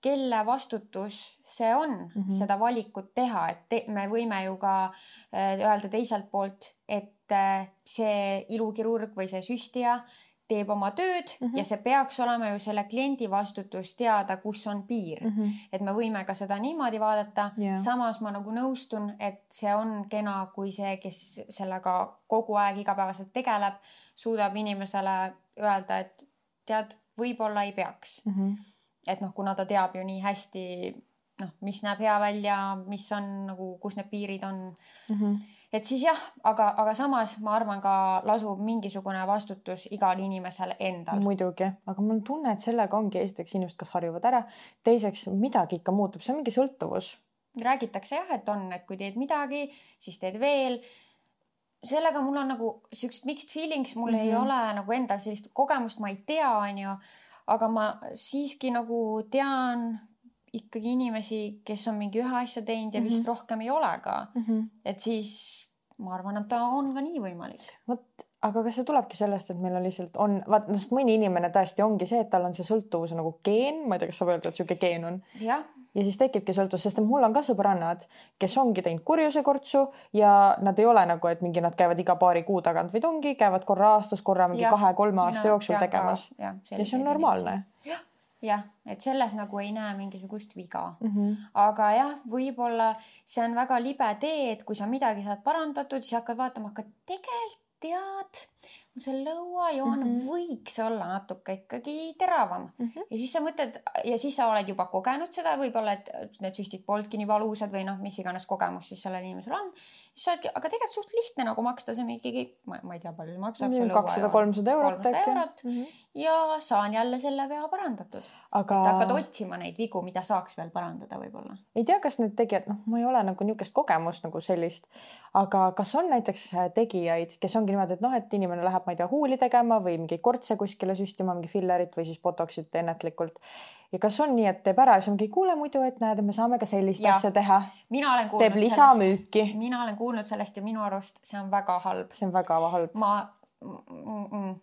kelle vastutus see on mm. -hmm. seda valikut teha, et te, me võime ju ka äh, öelda teiselt poolt, et äh, see ilukirurg või see süstija teeb oma tööd mm. -hmm. ja see peaks olema ju selle kliendi vastutus teada, kus on piir mm. -hmm. et me võime ka seda niimoodi vaadata Jah. samas ma nagu nõustun, et see on kena, kui see, kes sellega kogu aeg igapäevaselt tegeleb, suudab inimesele öelda, et tead, võib-olla ei peaks. Et noh, kuna ta teab ju nii hästi noh, mis näeb hea välja, mis on nagu, kus need piirid on, et siis jah, aga, aga samas ma arvan ka lasub mingisugune vastutus igal inimesel endal. muidugi, aga mul on tunne, et sellega ongi esiteks inimesed kas harjuvad ära, teiseks midagi ikka muutub, see on mingi sõltuvus. räägitakse jah, et on, et kui teed midagi, siis teed veel. sellega mul on nagu siuksed mixed feelings, mul mm -hmm. ei Mhm. ole nagu endal sellist kogemust, ma ei tea, onju. Aga ma siiski nagu tean ikkagi inimesi, kes on mingi ühe asja teinud ja mm -hmm. vist Mhm. rohkem ei ole ka. et siis ma arvan, et ta on ka nii võimalik. vot, aga kas see tulebki sellest, et meil on lihtsalt on, vaat, sest mõni inimene tõesti ongi see, et tal on see sõltuvus nagu geen, ma ei tea, kas saab öelda, et sihuke geen on jah, ja siis tekibki sõltuvus, sest et mul on ka sõbrannad, kes ongi teinud kurjusekortsu ja nad ei ole nagu, et mingi nad käivad iga paari kuu tagant, vaid ongi, käivad korra aastas, korra mingi Jah, kahe-kolme aasta jooksul tegemas. ja see on normaalne. jah, et selles nagu ei näe mingisugust viga Mm -hmm. aga jah, võib-olla see on väga libe tee, et kui sa midagi saad parandatud, siis hakkad vaatama, aga tegelikult tead, see lõuajoon mm. -hmm. võiks olla natuke ikkagi teravam Mm -hmm. ja siis sa mõtled ja siis sa oled juba kogenud seda võib-olla, et need süstid polnudki nii valusad või noh, mis iganes kogemus siis sellel inimesel on. Siis sa oledki, aga tegelikult suht lihtne nagu maksta see mingi, ma, ma ei tea, palju see maksab. kakssada, kolmsada eurot 300 äkki eurot. mm. -hmm. ja saan jälle selle vea parandatud. aga hakkad otsima neid vigu, mida saaks veel parandada võib-olla. ei tea, kas need tegijad, noh, ma ei ole nagu niisugust kogemust nagu sellist, aga kas on näiteks äh, tegijaid, kes ongi niimoodi, et noh, et inimene läheb, ma ei tea, huuli tegema või mingi kortse kuskile süstima, mingi fillerit või siis botox'it ennetlikult. ja kas on nii, et teeb ära ja siis ongi, kuule muidu, et näed, me saame ka sellist Jah. asja teha, mina olen teeb kuulnud sellest, lisamüüki. mina olen kuulnud sellest ja minu arust see on väga halb. see on väga halb. ma,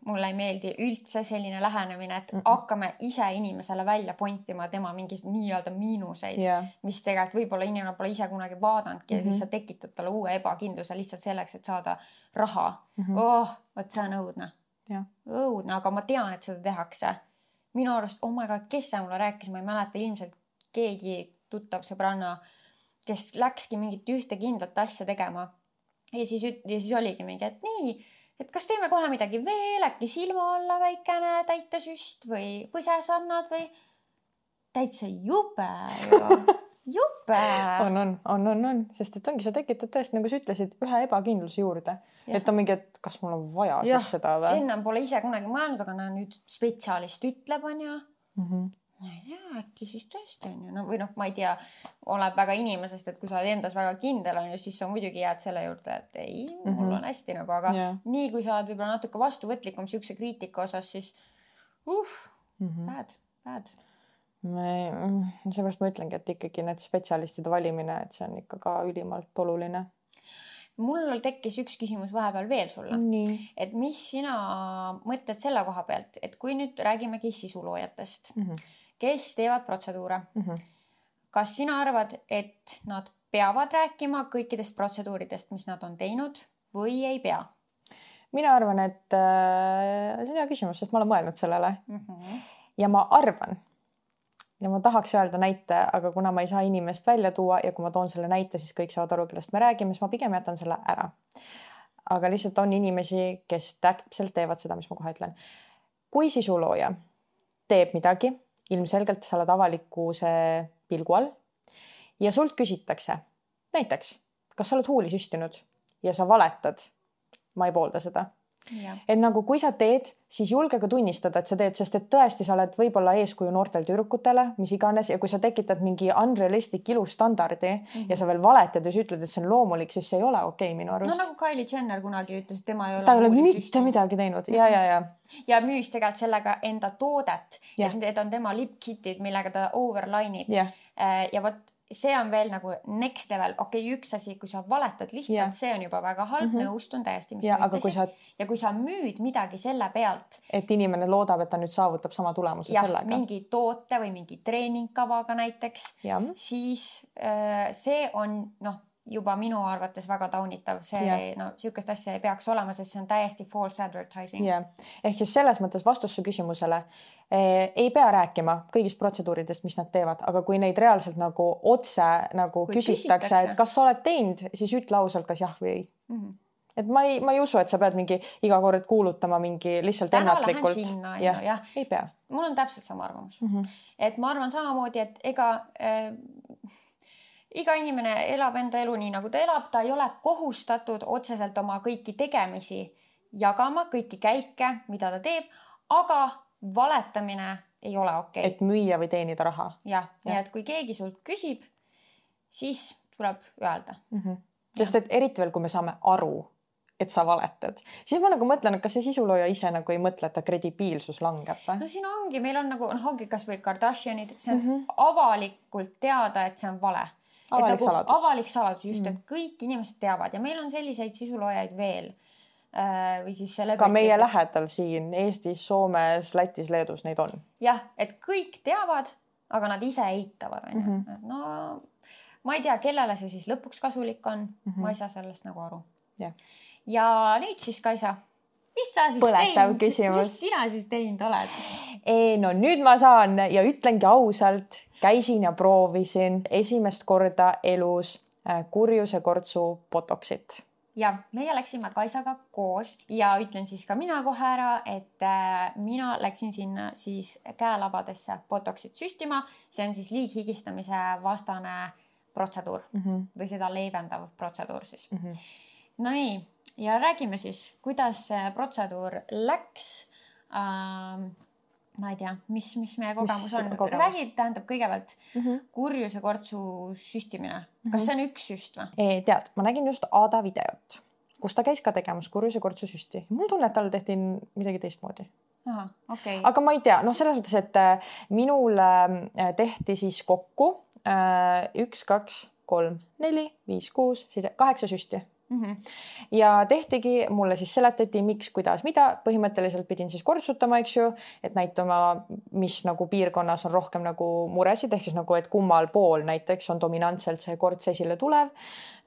mulle ei meeldi üldse selline lähenemine, et mm. -mm. hakkame ise inimesele välja pontima tema mingis nii-öelda miinuseid, jah, mis tegelikult võib-olla inimene pole ise kunagi vaadanudki mm -hmm. ja siis Mhm. sa tekitad talle uue ebakindluse lihtsalt selleks, et saada raha mm. -hmm. oh, vot see on õudne Jah.. õudne, aga ma tean, et seda tehakse. minu arust, oh my god, kes see mulle rääkis, ma ei mäleta, ilmselt keegi tuttav sõbranna, kes läkski mingit ühte kindlat asja tegema. ja siis, ja siis oligi mingi, et nii, et kas teeme kohe midagi veel, äkki silma alla väikene täitesüst või põsesannad või. täitsa jube ju <laughs> jube. on, on, on, on, on, sest et ongi, sa tekitad tõesti, nagu sa ütlesid, ühe ebakindluse juurde. et on mingi, et kas mul on vaja ja. siis seda või? ennem pole ise kunagi mõelnud, aga näe nüüd spetsialist ütleb, onju mm. -hmm ma ei tea, äkki siis tõesti on ju, no või noh, ma ei tea, oleneb väga inimesest, et kui sa oled endas väga kindel on ju, siis sa muidugi jääd selle juurde, et ei mm, -hmm. mul mhm. on hästi nagu, aga yeah. nii kui sa oled võib-olla natuke vastuvõtlikum siukse kriitika osas, siis uh mm, -hmm. bad, bad me, seepärast ma ütlengi, et ikkagi need spetsialistide valimine, et see on ikka ka ülimalt oluline. mul tekkis üks küsimus vahepeal veel sulle. et mis sina mõtled selle koha pealt, et kui nüüd räägimegi sisuloojatest mm, -hmm. Kes teevad protseduure mm, -hmm. kas sina arvad, et nad peavad rääkima kõikidest protseduuridest, mis nad on teinud või ei pea? mina arvan, et äh, see on hea küsimus, sest ma olen mõelnud sellele mm. -hmm. ja ma arvan ja ma tahaks öelda näite, aga kuna ma ei saa inimest välja tuua ja kui ma toon selle näite, siis kõik saavad aru, kellest me räägime, siis ma pigem jätan selle ära. aga lihtsalt on inimesi, kes täpselt teevad seda, mis ma kohe ütlen. kui sisulooja teeb midagi, ilmselgelt sa oled avalikkuse pilgu all. Ja sult küsitakse näiteks, kas sa oled huuli süstinud ja sa valetad. ma ei poolda seda et nagu, kui sa teed, siis julge ka tunnistada, et sa teed, sest et tõesti, sa oled võib-olla eeskuju noortele tüdrukutele, mis iganes ja kui sa tekitad mingi unrealistic ilustandardi mm -hmm. ja sa veel valetad ja sa ütled, et see on loomulik, siis see ei ole okei okay, minu arust. no nagu Kylie Jenner kunagi ütles, et tema ei ole. ta ei ole mitte süsti. midagi teinud ja, ja, ja. ja müüs tegelikult sellega enda toodet, et need on tema lipkit'id, millega ta overline ib. Äh, ja vot see on veel nagu next level, okei okay,, üks asi, kui sa valetad lihtsalt, see on juba väga halb mm, -hmm. nõustun täiesti, mis ja, sa ütlesid. Sa... ja kui sa müüd midagi selle pealt. et inimene loodab, et ta nüüd saavutab sama tulemuse jah, sellega. mingi toote või mingi treeningkavaga näiteks, siis äh, see on noh juba minu arvates väga taunitav, see yeah. no sihukest asja ei peaks olema, sest see on täiesti false advertising. yeah., ehk siis selles mõttes vastus su küsimusele eh, ei pea rääkima kõigist protseduuridest, mis nad teevad, aga kui neid reaalselt nagu otse nagu kui küsitakse, küsitakse., et kas sa oled teinud, siis ütle ausalt, kas jah või ei mm. -hmm et ma ei, ma ei usu, et sa pead mingi iga kord kuulutama mingi lihtsalt Täna ennatlikult. jah ja., ei pea. mul on täpselt sama arvamus mm. -hmm. et ma arvan samamoodi, et ega äh, iga inimene elab enda elu nii, nagu ta elab, ta ei ole kohustatud otseselt oma kõiki tegemisi jagama, kõiki käike, mida ta teeb, aga valetamine ei ole okei okay.. et müüa või teenida raha. jah ja., nii et kui keegi sult küsib, siis tuleb öelda mm. -hmm. sest et eriti veel, kui me saame aru, et sa valetad, siis ma nagu mõtlen, et kas see sisulooja ise nagu ei mõtle, et ta kredibiilsus langeb või? no siin ongi, meil on nagu noh, ongi kasvõi Kardashianid, see on mm -hmm. avalikult teada, et see on vale avalik nagu saladus. avalik saladus, just mm., et kõik inimesed teavad ja meil on selliseid sisuloojaid veel äh, või siis ka meie lähedal siin Eestis, Soomes, Lätis, Leedus neid on. jah, et kõik teavad, aga nad ise eitavad, onju. Mhm. no ma ei tea, kellele see siis lõpuks kasulik on mm, -hmm. ma ei saa sellest nagu aru. ja nüüd siis, Kaisa, mis sa siis Põletav teinud, mis sina siis teinud oled? no nüüd ma saan ja ütlengi ausalt käisin ja proovisin esimest korda elus äh, kurjusekortsu botoxit ja meie läksime Kaisaga koos ja ütlen siis ka mina kohe ära, et äh, mina läksin sinna siis käelabadesse botoxit süstima, see on siis liighigistamise vastane protseduur mm -hmm. või seda leevendav protseduur siis mm. -hmm. Nonii ja räägime siis, kuidas see protseduur läks ähm, ma ei tea, mis, mis meie kogemus mis on. räägi, tähendab kõigepealt mm -hmm. kurjuse kortsu süstimine mm. -hmm. kas see on üks süst või? tead, ma nägin just Aada videot, kus ta käis ka tegemas kurjuse kortsu süsti. mul tunne, et tal tehti midagi teistmoodi. okei okay.. aga ma ei tea, noh, selles mõttes, et äh, minul äh, tehti siis kokku äh, üks, kaks, kolm, neli, viis, kuus, seitse, kaheksa süsti. Mm -hmm. ja tehtigi, mulle siis seletati, miks, kuidas, mida, põhimõtteliselt pidin siis kortsutama, eks ju, et näitama, mis nagu piirkonnas on rohkem nagu muresid, ehk siis nagu, et kummal pool näiteks on dominantselt see korts esile tulev.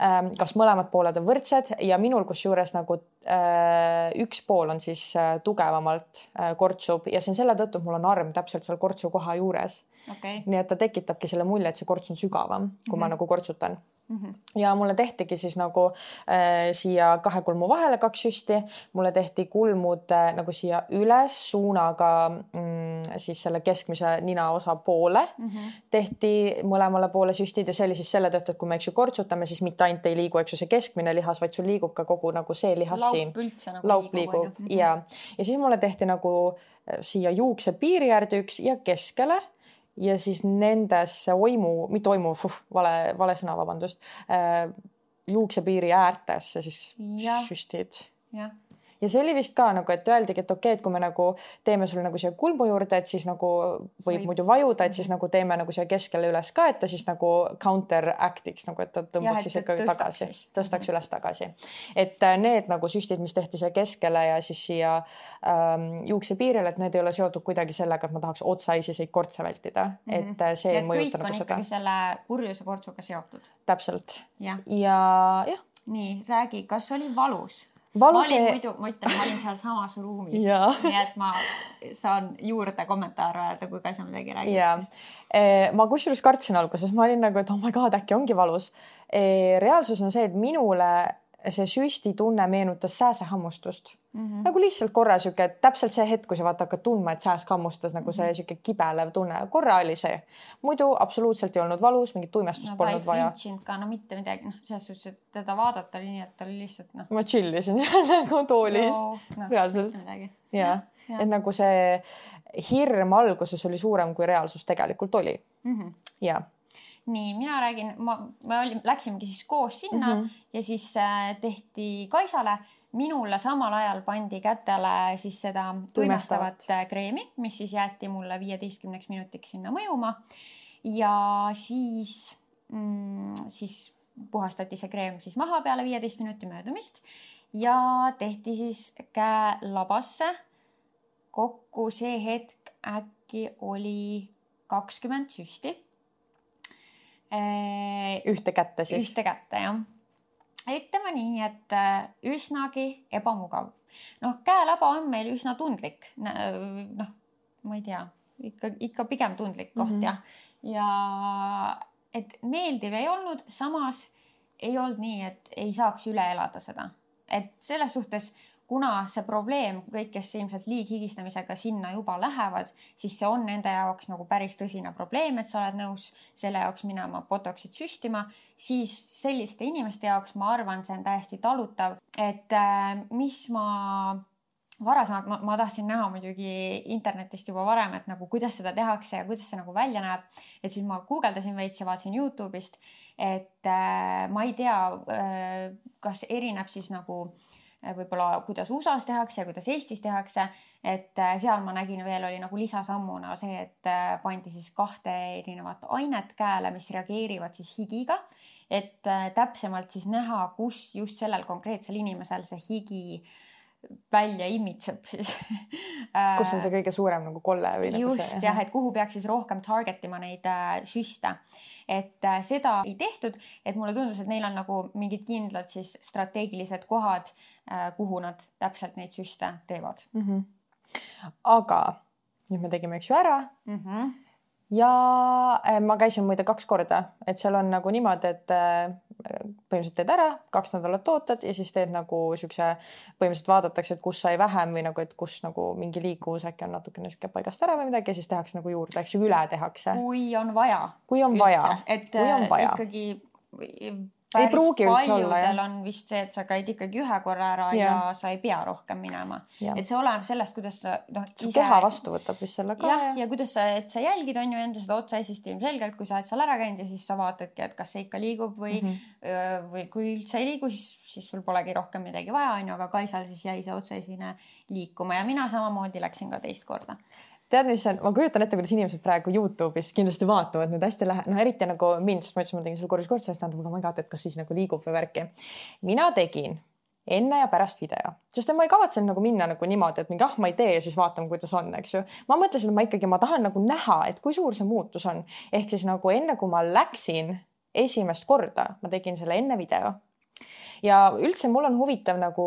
Ähm, kas mõlemad pooled on võrdsed? Ja minul kusjuures nagu äh, üks pool on siis äh, tugevamalt äh, kortsub. Ja see on selle tõttu, et mul on arm täpselt seal kortsu koha juures okay.. nii et ta tekitabki selle mulje, et see korts on sügavam, kui mm -hmm. ma mhm. nagu kortsutan Mm -hmm. ja mulle tehtigi siis nagu äh, siia kahe kulmu vahele kaks süsti, mulle tehti kulmud äh, nagu siia üles suunaga mm, siis selle keskmise ninaosa poole mm. -hmm. tehti mõlemale poole süstid ja see oli siis selle tõttu, et kui me, eks ju, kortsutame, siis mitte ainult ei liigu, eks ju, see keskmine lihas, vaid sul liigub ka kogu nagu see lihas laup siin. nagu laup liigub ju. ja, ja siis mulle tehti nagu äh, siia juukse piiri äärde üks ja keskele ja siis nendesse oimu, mitte oimu, vale, vale sõna, vabandust äh,, juuksepiiri äärtesse siis Jah. süstid jah, ja see oli vist ka nagu, et öeldigi, et okei okay,, et kui me nagu teeme sulle nagu siia kulmu juurde, et siis nagu võib, Võib. muidu vajuda, et siis nagu teeme nagu siia keskele üles ka, et ta siis nagu counter act'iks nagu, et ta tõmbaks siis ikkagi tagasi tõstaks Mhm. üles tagasi. et äh, need nagu süstid, mis tehti siia keskele ja siis siia ähm, juuksepiirile, et need ei ole seotud kuidagi sellega, et ma tahaks otsaisi neid kortse vältida mm, -hmm. et äh, see ei et kõik mõjuta nagu seda selle kurjuse kortsuga seotud. täpselt jah, ja jah, nii räägi, kas oli valus? Valus ma olin muidu, ma ütlen, ma olin sealsamas ruumis, <laughs> nii et ma saan juurde kommentaare öelda, kui Kaisa midagi räägib ja siis. ma kusjuures kartsin alguses, ma olin nagu, et oh my god, äkki ongi valus. reaalsus on see, et minule see süstitunne meenutas sääsehammustust mm. Mhm. -hmm. nagu lihtsalt korra sihuke, täpselt see hetk, kui sa vaata hakkad tundma, et sääsk hammustas nagu see sihuke kibelev tunne, korra oli see. muidu absoluutselt ei olnud valus, mingit tuimestust no polnud vaja. ka, no mitte midagi, noh, selles suhtes, et teda vaadata oli nii, et ta oli lihtsalt noh. ma chill isin seal <laughs> nagu toolis no, reaalselt. mitte midagi. ja, jah. et nagu see hirm alguses oli suurem, kui reaalsus tegelikult oli mm. -hmm. ja nii, mina räägin, ma, me olime, läksimegi siis koos sinna mm. -hmm. ja siis äh, tehti Kaisale, minule samal ajal pandi kätele siis seda tuimestavat äh, kreemi, mis siis jäeti mulle viieteistkümneks minutiks sinna mõjuma. ja siis mm,, siis puhastati see kreem siis maha peale viieteist minuti möödumist ja tehti siis käelabasse. kokku see hetk äkki oli kakskümmend süsti ühte kätte siis. ühte kätte jah. ütleme nii, et äh, üsnagi ebamugav. noh, käelaba on meil üsna tundlik, noh, ma ei tea, ikka, ikka pigem tundlik koht mm. -hmm. jah. ja et meeldiv ei olnud, samas ei olnud nii, et ei saaks üle elada seda, et selles suhtes kuna see probleem, kõik, kes ilmselt liighigistamisega sinna juba lähevad, siis see on nende jaoks nagu päris tõsine probleem, et sa oled nõus selle jaoks minema botox'it süstima, siis selliste inimeste jaoks ma arvan, see on täiesti talutav, et äh, mis ma varasemalt ma, ma tahtsin näha muidugi internetist juba varem, et nagu kuidas seda tehakse ja kuidas see nagu välja näeb. et siis ma guugeldasin veits ja vaatasin Youtube'ist, et äh, ma ei tea äh,, kas erineb siis nagu äh, võib-olla kuidas USA-s tehakse ja kuidas Eestis tehakse, et äh, seal ma nägin veel oli nagu lisasammuna see, et äh, pandi siis kahte erinevat ainet käele, mis reageerivad siis higiga, et äh, täpsemalt siis näha, kus just sellel konkreetsel inimesel see higi välja imitseb siis. <laughs> kus on see kõige suurem nagu kolle või nagu just see jah, et kuhu peaks siis rohkem target ima neid äh, süste. et äh, seda ei tehtud, et mulle tundus, et neil on nagu mingid kindlad siis strateegilised kohad äh,, kuhu nad täpselt neid süste teevad mm. -hmm. aga nüüd me tegime, eks ju ära mm. -hmm. ja äh, ma käisin muide kaks korda, et seal on nagu niimoodi, et äh, põhimõtteliselt teed ära, kaks nädalat ootad ja siis teed nagu siukse, põhimõtteliselt vaadatakse, et kus sai vähem või nagu, et kus nagu mingi liikuvus äkki on natukene sihuke paigast ära või midagi ja siis tehakse nagu juurde, eks ju, üle tehakse, kui on vaja. kui on vaja. et kui on äh, vaja. ikkagi Üldse paljudel on vist see, et sa käid ikkagi ühe korra ära ja, ja sa ei pea rohkem minema. et see oleneb sellest, kuidas sa noh. su keha vastu võtab vist selle ka jah, ja kuidas sa, et sa jälgid, on ju enda seda otsaesist ilmselgelt, kui sa oled seal ära käinud ja siis sa vaatadki, et kas see ikka liigub või mm. -hmm. või kui üldse ei liigu, siis, siis sul polegi rohkem midagi vaja, on ju, aga Kaisal siis jäi see otsaesine liikuma ja mina samamoodi läksin ka teist korda. tead, mis on, ma kujutan ette, kuidas inimesed praegu Youtube'is kindlasti vaatavad nüüd hästi lähe-, noh, eriti nagu mind, sest ma ütlesin, ma tegin selle korrus kortsi, siis tähendab, oh my god, et kas siis nagu liigub või värki. mina tegin enne ja pärast video, sest ma ei kavatsenud nagu minna nagu niimoodi, et mingi ah, ma ei tee ja siis vaatame, kuidas on, eks ju. ma mõtlesin, et ma ikkagi, ma tahan nagu näha, et kui suur see muutus on. ehk siis nagu enne, kui ma läksin esimest korda, ma tegin selle enne video ja üldse mul on huvitav nagu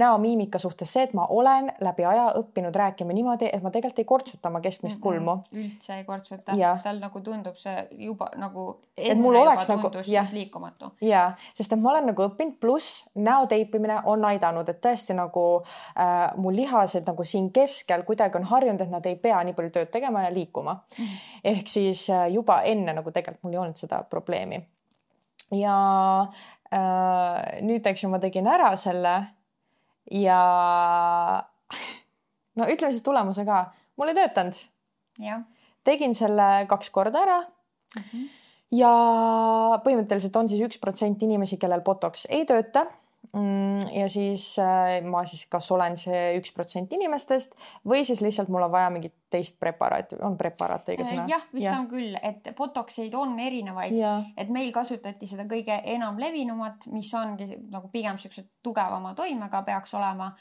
näomiimika suhtes see, et ma olen läbi aja õppinud rääkima niimoodi, et ma tegelikult ei kortsuta oma keskmist mm -mm, kulmu. üldse ei kortsuta, tal nagu tundub see juba nagu. et mul oleks nagu jah, liikumatu. ja, sest et ma olen nagu õppinud, pluss näo teipimine on aidanud, et tõesti nagu äh, mu lihased nagu siin keskel kuidagi on harjunud, et nad ei pea nii palju tööd tegema ja liikuma mm. -hmm. ehk siis äh, juba enne nagu tegelikult mul ei olnud seda probleemi ja nüüd, eks ju, ma tegin ära selle ja <laughs> no ütleme siis tulemuse ka, mul ei töötanud. tegin selle kaks korda ära mm. -hmm. ja põhimõtteliselt on siis üks protsent inimesi, kellel botox ei tööta ja siis äh, ma siis kas olen see üks protsent inimestest või siis lihtsalt mul on vaja mingit teist preparaati, on preparaat õige sõna? jah, vist ja. on küll, et botoxeid on erinevaid, et meil kasutati seda kõige enam levinumat, mis ongi nagu pigem siuksed tugevama toimega peaks olema,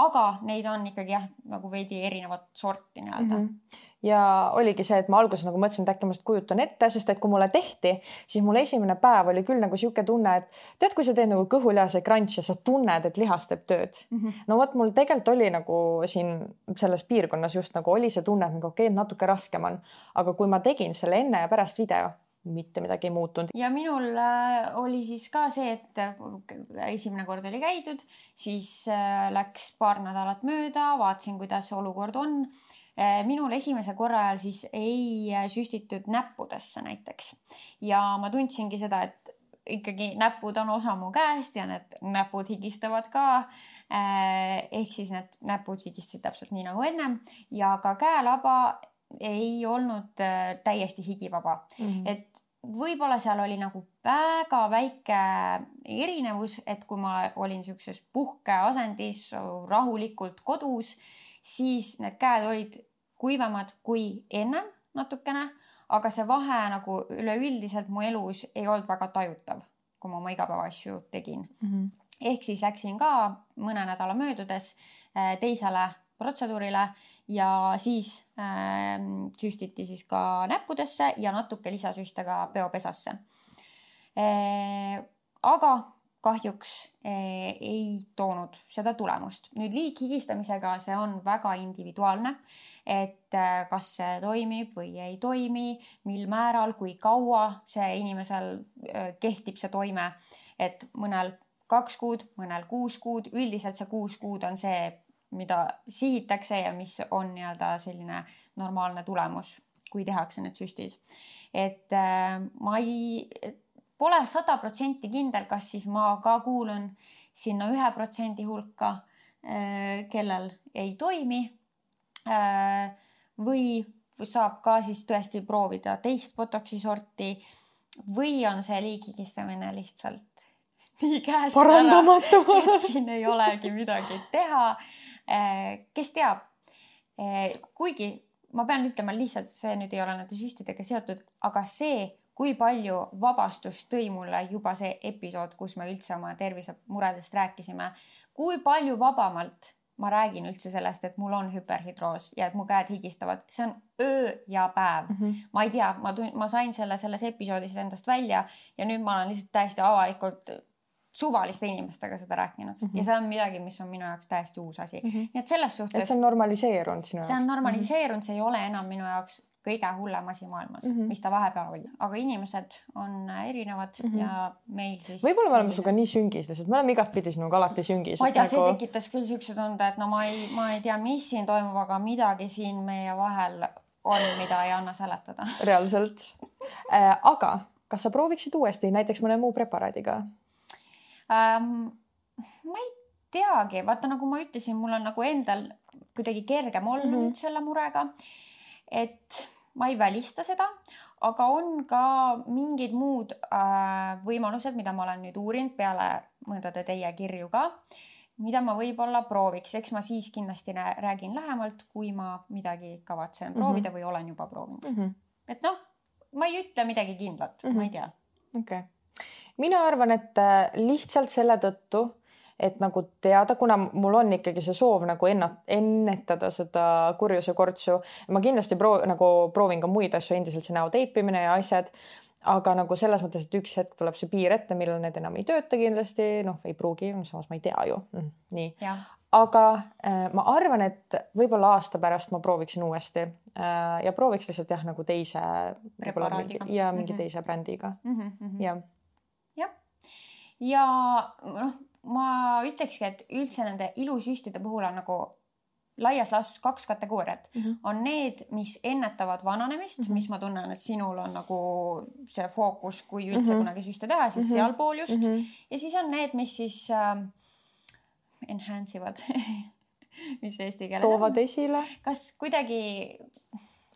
aga neid on ikkagi jah, nagu veidi erinevat sorti nii-öelda mm. -hmm ja oligi see, et ma alguses nagu mõtlesin, et äkki ma just kujutan ette, sest et kui mulle tehti, siis mul esimene päev oli küll nagu niisugune tunne, et tead, kui sa teed nagu kõhulihase crunch'i ja sa tunned, et lihas teeb tööd mm. -hmm. no vot, mul tegelikult oli nagu siin selles piirkonnas just nagu oli see tunne, et nagu okei okay,, natuke raskem on, aga kui ma tegin selle enne ja pärast video mitte midagi ei muutunud. ja minul äh, oli siis ka see, et äh, esimene kord oli käidud, siis äh, läks paar nädalat mööda, vaatasin, kuidas olukord on minul esimese korra ajal siis ei äh, süstitud näppudesse näiteks ja ma tundsingi seda, et ikkagi näpud on osa mu käest ja need näpud higistavad ka. Äh, ehk siis need näpud higistasid täpselt nii nagu ennem ja ka käelaba ei olnud täiesti higivaba mm, -hmm. et võib-olla seal oli nagu väga väike erinevus, et kui ma olin siukses puhkeasendis rahulikult kodus, siis need käed olid kuivemad kui ennem natukene, aga see vahe nagu üleüldiselt mu elus ei olnud väga tajutav, kui ma oma igapäevaasju tegin mm. -hmm. ehk siis läksin ka mõne nädala möödudes äh, teisele protseduurile ja siis äh, süstiti siis ka näppudesse ja natuke lisasüste ka peopesasse äh,. aga kahjuks eh, ei toonud seda tulemust. nüüd liighigistamisega see on väga individuaalne, et eh, kas see toimib või ei toimi, mil määral, kui kaua see inimesel eh, kehtib see toime, et mõnel kaks kuud, mõnel kuus kuud, üldiselt see kuus kuud on see, mida sihitakse ja mis on nii-öelda selline normaalne tulemus, kui tehakse need süstid. et ma ei pole sada protsenti kindel, kas siis ma ka kuulun sinna ühe protsendi hulka, äh, kellel ei toimi. Äh, või saab ka siis tõesti proovida teist Botoxi sorti või on see liigigistamine lihtsalt <laughs> nii käest parandamatu <laughs> et siin ei olegi midagi teha. Äh, kes teab, kuigi ma pean ütlema lihtsalt, see nüüd ei ole nende süstidega seotud, aga see, kui palju vabastust tõi mulle juba see episood, kus me üldse oma tervisemuredest rääkisime, kui palju vabamalt ma räägin üldse sellest, et mul on hüperhidroos ja et mu käed higistavad, see on öö ja päev mm. -hmm. ma ei tea, ma tun-, ma sain selle selles episoodis endast välja ja nüüd ma olen lihtsalt täiesti avalikult suvaliste inimestega seda rääkinud mm -hmm. ja see on midagi, mis on minu jaoks täiesti uus asi mm. -hmm. nii et selles suhtes. et see on normaliseerunud sinu jaoks? see on normaliseerunud mm, -hmm. see ei ole enam minu jaoks kõige hullem asi maailmas mm, -hmm. mis ta vahepeal oli, aga inimesed on erinevad mm -hmm. ja meil siis. võib-olla me oleme sinuga nii süngis lihtsalt, me oleme igatpidi sinuga alati süngis. ma ei tea nagu..., see tekitas küll siukse tunde, et no ma ei, ma ei tea, mis siin toimub, aga midagi siin meie vahel on, mida ei anna seletada. reaalselt äh,. aga kas sa prooviksid uuesti näiteks mõne muu preparaadiga ähm,? ma ei teagi, vaata nagu ma ütlesin, mul on nagu endal kuidagi kergem olla mm -hmm. selle murega et ma ei välista seda, aga on ka mingid muud äh, võimalused, mida ma olen nüüd uurinud peale mõndade teie kirju ka, mida ma võib-olla prooviks, eks ma siis kindlasti räägin lähemalt, kui ma midagi kavatsen proovida mm -hmm. või olen juba proovinud mm. -hmm. et noh, ma ei ütle midagi kindlat mm, -hmm. ma ei tea. okei okay., mina arvan, et äh, lihtsalt selle tõttu et nagu teada, kuna mul on ikkagi see soov nagu ennat-, ennetada seda kurjuse kortsu, ma kindlasti proov-, nagu proovin ka muid asju, endiselt see näo teipimine ja asjad. aga nagu selles mõttes, et üks hetk tuleb see piir ette, millal need enam ei tööta kindlasti, noh, ei pruugi, samas ma ei tea ju mm,. nii, aga äh, ma arvan, et võib-olla aasta pärast ma prooviksin uuesti äh, ja prooviks lihtsalt jah, nagu teise. ja mingi mm -hmm. teise brändiga mm. -hmm. jah. jah, ja noh, ma ütlekski, et üldse nende ilusüstide puhul on nagu laias laastus kaks kategooriat mm. -hmm. on need, mis ennetavad vananemist mm, -hmm. mis ma tunnen, et sinul on nagu see fookus, kui üldse mm -hmm. kunagi süste teha, siis mm -hmm. sealpool just mm. -hmm. ja siis on need, mis siis äh, enhance ivad <laughs> mis eesti keeles toovad on? esile. kas kuidagi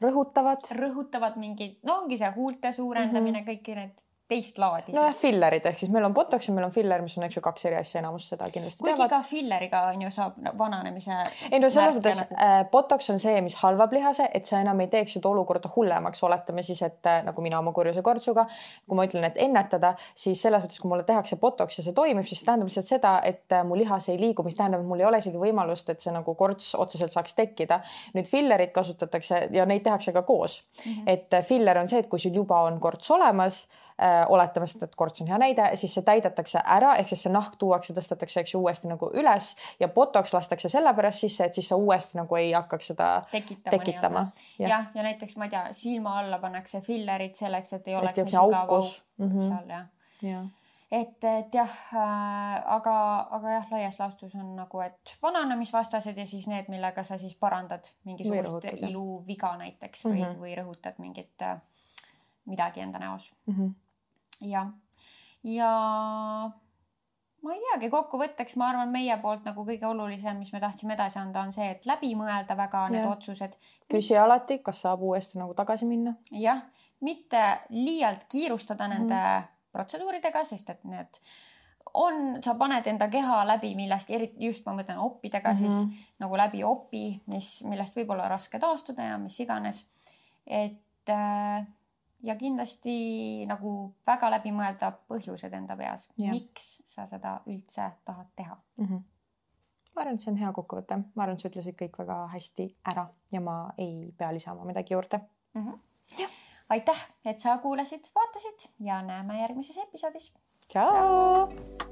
rõhutavad? rõhutavad mingid, no ongi see huulte suurendamine mm, -hmm. kõik need teist laadi. nojah, fillerid ehk siis meil on botox ja meil on filler, mis on, eks ju, kaks eri asja, enamus seda kindlasti kuigi teavad. ka filleriga on ju saab vananemise. ei no selles mõttes nagu... äh, botox on see, mis halvab lihase, et sa enam ei teeks seda olukorda hullemaks, oletame siis, et äh, nagu mina oma kurjuse kortsuga, kui ma ütlen, et ennetada, siis selles mõttes, kui mulle tehakse botox ja see toimib, siis see tähendab lihtsalt seda, et äh, mu lihas ei liigu, mis tähendab, et mul ei ole isegi võimalust, et see nagu korts otseselt saaks tekkida. nüüd fillerit kasutatakse ja neid tehakse ka koos mm. -hmm. et äh, filler on see, et kui sul juba on korts olemas Äh, oletamast, et korts on hea näide, siis see täidetakse ära, ehk siis see nahk tuuakse, tõstetakse, eks ju, uuesti nagu üles ja botox lastakse sellepärast sisse, et siis sa uuesti nagu ei hakkaks seda tekitama, tekitama.. jah ja, ja näiteks ma ei tea, silma alla pannakse fillerit selleks, et ei oleks et nii sügav auk mm -hmm. seal jah ja. et, et jah äh,, aga, aga jah, laias laastus on nagu, et vananemisvastased ja siis need, millega sa siis parandad mingisugust iluviga näiteks või mm, -hmm. või rõhutad mingit äh, midagi enda näos mm. -hmm jah, ja ma ei teagi, kokkuvõtteks ma arvan, meie poolt nagu kõige olulisem, mis me tahtsime edasi anda, on see, et läbi mõelda väga ja. need otsused. küsi alati, kas saab uuesti nagu tagasi minna. jah, mitte liialt kiirustada nende mm. protseduuridega, sest et need on, sa paned enda keha läbi millestki, eriti just ma mõtlen oppidega mm -hmm. siis nagu läbi opi, mis, millest võib olla raske taastuda ja mis iganes. et äh, ja kindlasti nagu väga läbi mõelda põhjused enda peas, miks sa seda üldse tahad teha mm. -hmm. ma arvan, et see on hea kokkuvõte, ma arvan, et sa ütlesid kõik väga hästi ära ja ma ei pea lisama midagi juurde mm. -hmm. aitäh, et sa kuulasid, vaatasid ja näeme järgmises episoodis. tšau, tšau..